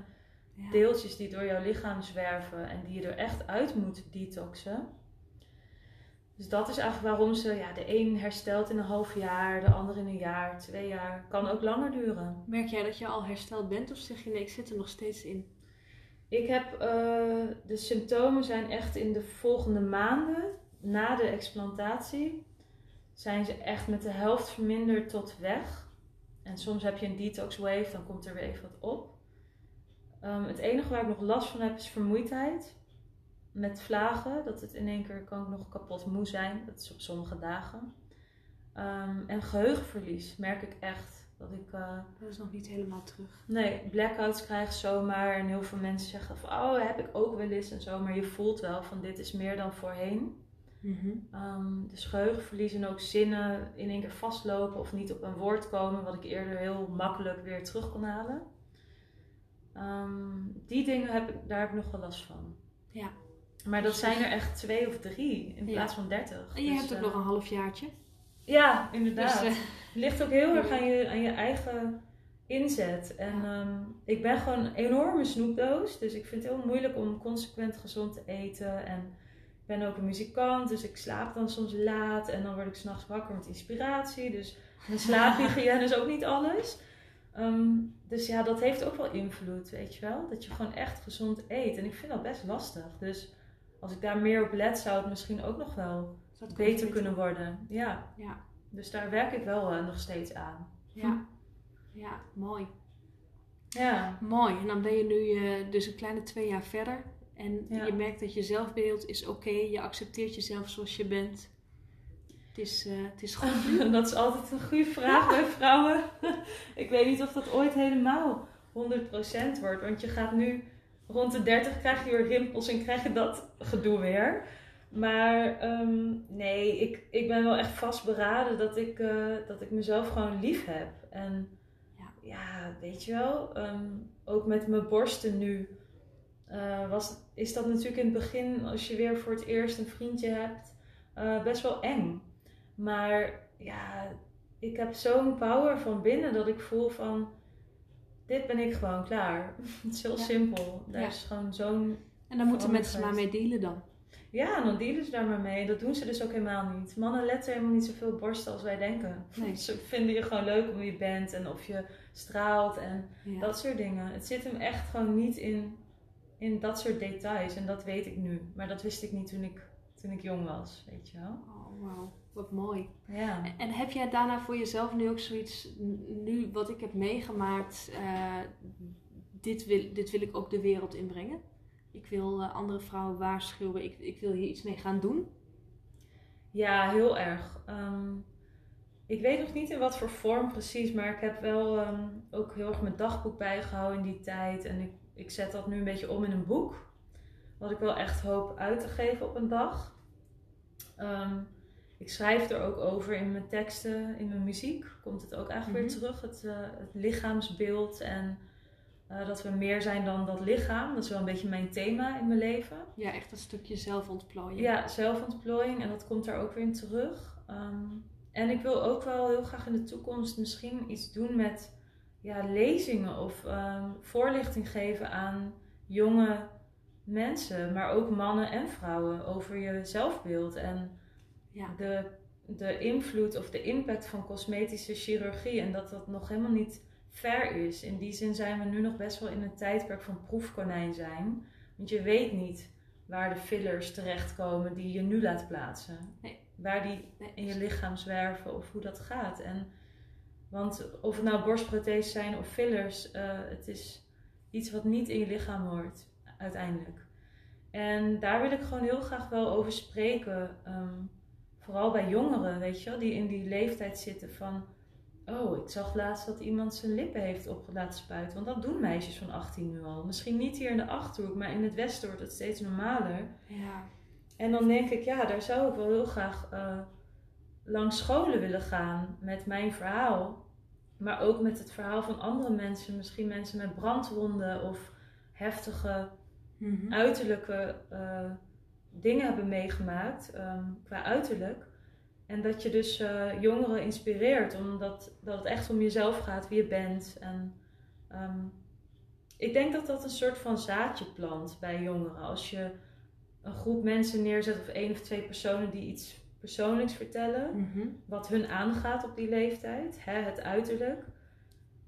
Ja. deeltjes die door jouw lichaam zwerven en die je er echt uit moet detoxen. Dus dat is eigenlijk waarom ze, ja, de een herstelt in een half jaar, de ander in een jaar, twee jaar. Kan ook langer duren. Merk jij dat je al hersteld bent of zeg je nee, ik zit er nog steeds in? Ik heb, eh, de symptomen zijn echt in de volgende maanden, na de explantatie, zijn ze echt met de helft verminderd tot weg. En soms heb je een detox wave, dan komt er weer even wat op. Ehm, het enige waar ik nog last van heb is vermoeidheid. Met vlagen, dat het in één keer kan ik nog kapot moe zijn. Dat is op sommige dagen. Ehm, en geheugenverlies merk ik echt. Dat ik eh, Dat is nog niet helemaal terug. Nee, blackouts krijg zomaar. En heel veel mensen zeggen van, oh, heb ik ook wel eens en zo. Maar je voelt wel van, dit is meer dan voorheen. Ehm, dus geheugenverlies en ook zinnen in één keer vastlopen of niet op een woord komen. Wat ik eerder heel makkelijk weer terug kon halen. Ehm, die dingen heb ik, daar heb ik nog wel last van. Ja. Maar dat zijn er echt twee of drie in Ja. plaats van dertig. En je Dus, hebt ook eh, nog een halfjaartje. Ja, inderdaad. Dus, eh, Het ligt ook heel erg aan je, aan je eigen inzet. En ehm, ik ben gewoon een enorme snoepdoos. Dus ik vind het heel moeilijk om consequent gezond te eten. En ik ben ook een muzikant, dus ik slaap dan soms laat. En dan word ik s'nachts wakker met inspiratie. Dus mijn slaaphygiëne is ook niet alles. Ehm, dus ja, dat heeft ook wel invloed, weet je wel. Dat je gewoon echt gezond eet. En ik vind dat best lastig. Dus als ik daar meer op let, zou het misschien ook nog wel dat beter kunnen worden. Ja. Ja. Dus daar werk ik wel eh, nog steeds aan. Ja. ja, mooi. Ja, Mooi. En dan ben je nu eh, dus een kleine twee jaar verder. En Ja. je merkt dat je zelfbeeld is oké. Je accepteert jezelf zoals je bent. Het is, eh, het is goed dat is altijd een goede vraag bij vrouwen. ik weet niet of dat ooit helemaal 100% wordt. Want je gaat nu rond de 30 krijg je weer rimpels en krijg je dat gedoe weer. Maar ehm, nee, ik, ik ben wel echt vastberaden dat ik, eh, dat ik mezelf gewoon lief heb. En Ja. ja, weet je wel, ehm, ook met mijn borsten nu. eh, was, is dat natuurlijk in het begin, als je weer voor het eerst een vriendje hebt, eh, best wel eng. Maar ja, ik heb zo'n power van binnen dat ik voel van, dit ben ik gewoon klaar. Het is heel Ja. simpel. Daar Ja. is gewoon zo'n En daar moeten mensen maar mee dealen dan. Ja, en dan dealen ze daar maar mee. Dat doen ze dus ook helemaal niet. Mannen letten helemaal niet zoveel borsten als wij denken. Nee. Ze vinden je gewoon leuk om je bent en of je straalt en Ja. dat soort dingen. Het zit hem echt gewoon niet in, in dat soort details. En dat weet ik nu. Maar dat wist ik niet toen ik, toen ik jong was, weet je wel. Oh, wauw. Wat mooi. Ja. En heb jij daarna voor jezelf nu ook zoiets, nu wat ik heb meegemaakt, eh, dit, wil, dit wil ik ook de wereld inbrengen? Ik wil eh, andere vrouwen waarschuwen, ik, ik wil hier iets mee gaan doen. Ja, heel erg. Ehm, ik weet nog niet in wat voor vorm precies, maar ik heb wel ehm, ook heel erg mijn dagboek bijgehouden in die tijd. En ik, ik zet dat nu een beetje om in een boek. Wat ik wel echt hoop uit te geven op een dag. Ehm, ik schrijf er ook over in mijn teksten, in mijn muziek. Komt het ook eigenlijk Mhm. weer terug, het, eh, het lichaamsbeeld. En eh, dat we meer zijn dan dat lichaam. Dat is wel een beetje mijn thema in mijn leven. Ja, echt dat stukje zelfontplooiing. Ja, zelfontplooiing en dat komt daar ook weer in terug. Ehm, en ik wil ook wel heel graag in de toekomst misschien iets doen met ja, lezingen of ehm, voorlichting geven aan jonge mensen, maar ook mannen en vrouwen over je zelfbeeld en Ja. de, de invloed of de impact van cosmetische chirurgie en dat dat nog helemaal niet ver is. In die zin zijn we nu nog best wel in een tijdperk van proefkonijn zijn, want je weet niet waar de fillers terechtkomen die je nu laat plaatsen. Nee. Waar die Nee, in je lichaam zwerven of hoe dat gaat. En, want of het nou borstprotheses zijn of fillers, eh, het is iets wat niet in je lichaam hoort uiteindelijk. En daar wil ik gewoon heel graag wel over spreken. ehm, vooral bij jongeren, weet je wel, die in die leeftijd zitten van... Oh, ik zag laatst dat iemand zijn lippen heeft op laten spuiten. Want dat doen meisjes van 18 nu al. Misschien niet hier in de Achterhoek, maar in het Westen wordt het steeds normaler. Ja. En dan denk ik, ja, daar zou ik wel heel graag eh, langs scholen willen gaan met mijn verhaal. Maar ook met het verhaal van andere mensen. Misschien mensen met brandwonden of heftige Mhm. uiterlijke eh, dingen hebben meegemaakt. ehm, qua uiterlijk. En dat je dus eh, jongeren inspireert, omdat dat het echt om jezelf gaat, wie je bent. En ehm, ik denk dat dat een soort van zaadje plant bij jongeren. Als je een groep mensen neerzet, of één of twee personen die iets persoonlijks vertellen, Mhm. wat hun aangaat op die leeftijd, hè, het uiterlijk.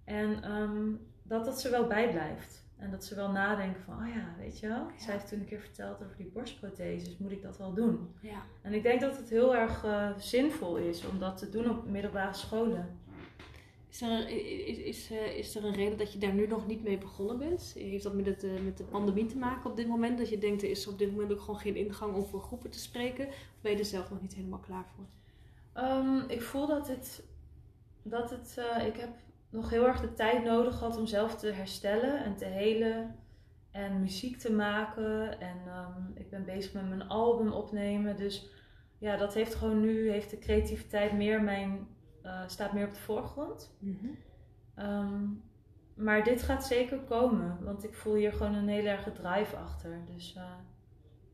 En ehm, dat dat ze wel bijblijft. En dat ze wel nadenken van, oh ja, weet je wel, Ja. zij heeft toen een keer verteld over die borstprotheses, moet ik dat wel doen? Ja. En ik denk dat het heel erg eh, zinvol is om dat te doen op middelbare scholen. Is er, een- is, is, eh, is er een reden dat je daar nu nog niet mee begonnen bent? Heeft dat met, het, eh, met de pandemie te maken op dit moment? Dat je denkt, er is op dit moment ook gewoon geen ingang om voor groepen te spreken? Of ben je er zelf nog niet helemaal klaar voor? Ehm, ik voel dat het, dat het ik heb nog heel erg de tijd nodig gehad om zelf te herstellen en te helen en muziek te maken. En ehm, ik ben bezig met mijn album opnemen. Dus ja, dat heeft gewoon nu, heeft de creativiteit meer mijn, eh, staat meer op de voorgrond. Ehm, maar dit gaat zeker komen, want ik voel hier gewoon een hele erge drive achter. Dus eh,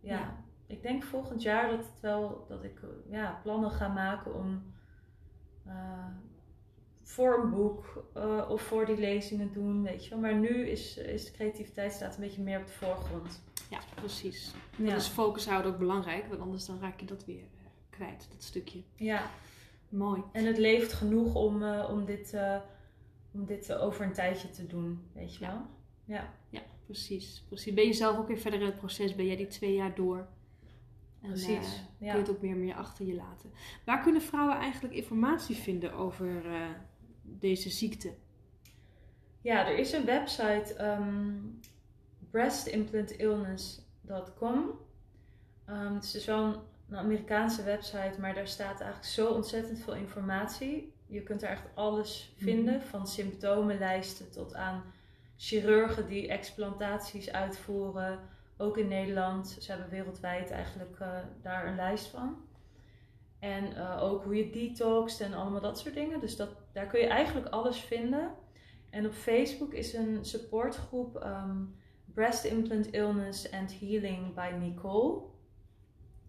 ja. Ja. ik denk volgend jaar dat het wel dat ik eh, ja, plannen ga maken om voor een boek eh, of voor die lezingen doen, weet je wel. Maar nu is, is de creativiteit staat een beetje meer op de voorgrond. Ja, precies. Ja. Is focus houden ook belangrijk, want anders dan raak je dat weer eh, kwijt, dat stukje. ja. Mooi. En het leeft genoeg om, eh, om dit, om dit over een tijdje te doen, weet je wel. Ja. Ja, precies. precies. Ben je zelf ook weer verder in het proces? Ben jij die twee jaar door? En, Precies, ja. Kun je het ook meer meer achter je laten. Waar kunnen vrouwen eigenlijk informatie vinden over deze ziekte? Ja, er is een website, ehm breastimplant.illness.com. Ehm, het is dus wel een, een Amerikaanse website, maar daar staat eigenlijk zo ontzettend veel informatie. Je kunt er echt alles vinden, van symptomenlijsten tot aan chirurgen die explantaties uitvoeren. Ook in Nederland. Ze hebben wereldwijd eigenlijk eh, daar een lijst van. En eh, ook hoe je detoxt en allemaal dat soort dingen. Dus dat, daar kun je eigenlijk alles vinden. En op Facebook is een supportgroep ehm, Breast Implant Illness and Healing by Nicole.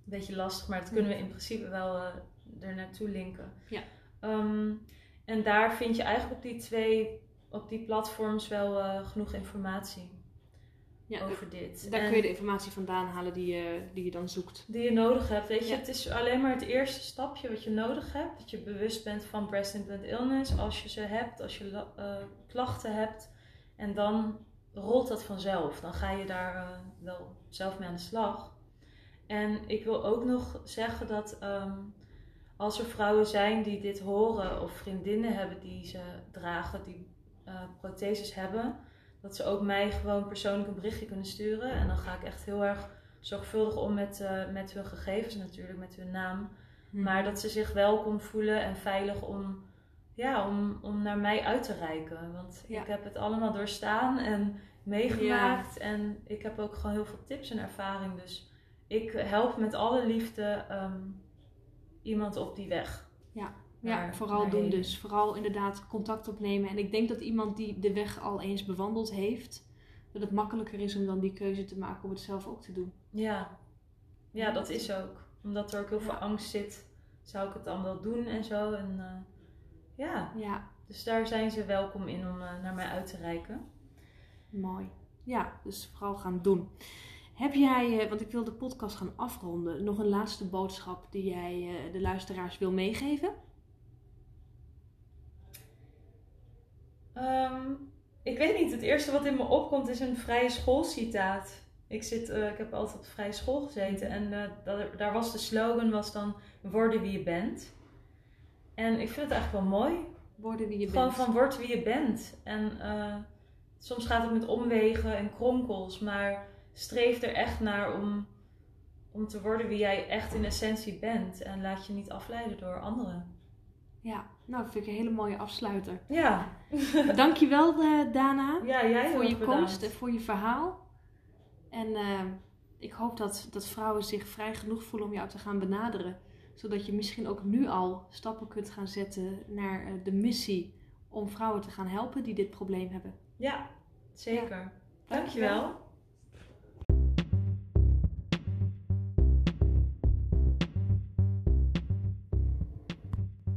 Beetje lastig, maar dat kunnen we in principe wel eh, er naartoe linken. Ja. Ehm, en daar vind je eigenlijk op die twee, op die platforms wel eh, genoeg informatie Ja, over dit. daar En kun je de informatie vandaan halen die je, die je dan zoekt. die je nodig hebt. Weet je, Ja. het is alleen maar het eerste stapje wat je nodig hebt. Dat je bewust bent van breast implant illness. Als je ze hebt, als je eh, klachten hebt. En dan rolt dat vanzelf. Dan ga je daar eh, wel zelf mee aan de slag. En ik wil ook nog zeggen dat ehm, als er vrouwen zijn die dit horen of vriendinnen hebben die ze dragen, die eh, protheses hebben, dat ze ook mij gewoon persoonlijk een berichtje kunnen sturen. En dan ga ik echt heel erg zorgvuldig om met, eh, met hun gegevens natuurlijk, met hun naam. Maar dat ze zich welkom voelen en veilig om, ja, om, om naar mij uit te reiken. Want Ja. ik heb het allemaal doorstaan en meegemaakt. En ik heb ook gewoon heel veel tips en ervaring. Dus ik help met alle liefde ehm, iemand op die weg. Ja, naar- vooral doen dus. Vooral inderdaad contact opnemen. En ik denk dat iemand die de weg al eens bewandeld heeft, dat het makkelijker is om dan die keuze te maken om het zelf ook te doen. Ja. ja, dat is ook. Omdat er ook heel veel Ja. angst zit, zou ik het dan wel doen en zo. En eh, ja, Ja, dus daar zijn ze welkom in om eh, naar mij uit te reiken. mooi. Ja, dus vooral gaan doen. Heb jij, eh, want ik wil de podcast gaan afronden, nog een laatste boodschap die jij de luisteraars wil meegeven? Ehm, ik weet niet. Het eerste wat in me opkomt is een vrije schoolcitaat. Ik, zit, eh, ik heb altijd op vrije school gezeten en eh, dat- daar was de slogan was dan worden wie je bent. En ik vind het eigenlijk wel mooi. Worden wie je Gewoon bent. van word wie je bent. En eh, soms gaat het met omwegen en kronkels, maar streef er echt naar om, om te worden wie jij echt in essentie bent. En laat je niet afleiden door anderen. Ja, nou vind ik een hele mooie afsluiter. Ja, Dankjewel uh, Dana ja jij voor je bedankt. komst en voor je verhaal. En eh, ik hoop dat, dat vrouwen zich vrij genoeg voelen om jou te gaan benaderen. Zodat je misschien ook nu al stappen kunt gaan zetten naar eh, de missie om vrouwen te gaan helpen die dit probleem hebben. Ja, zeker. Dankjewel. Dankjewel.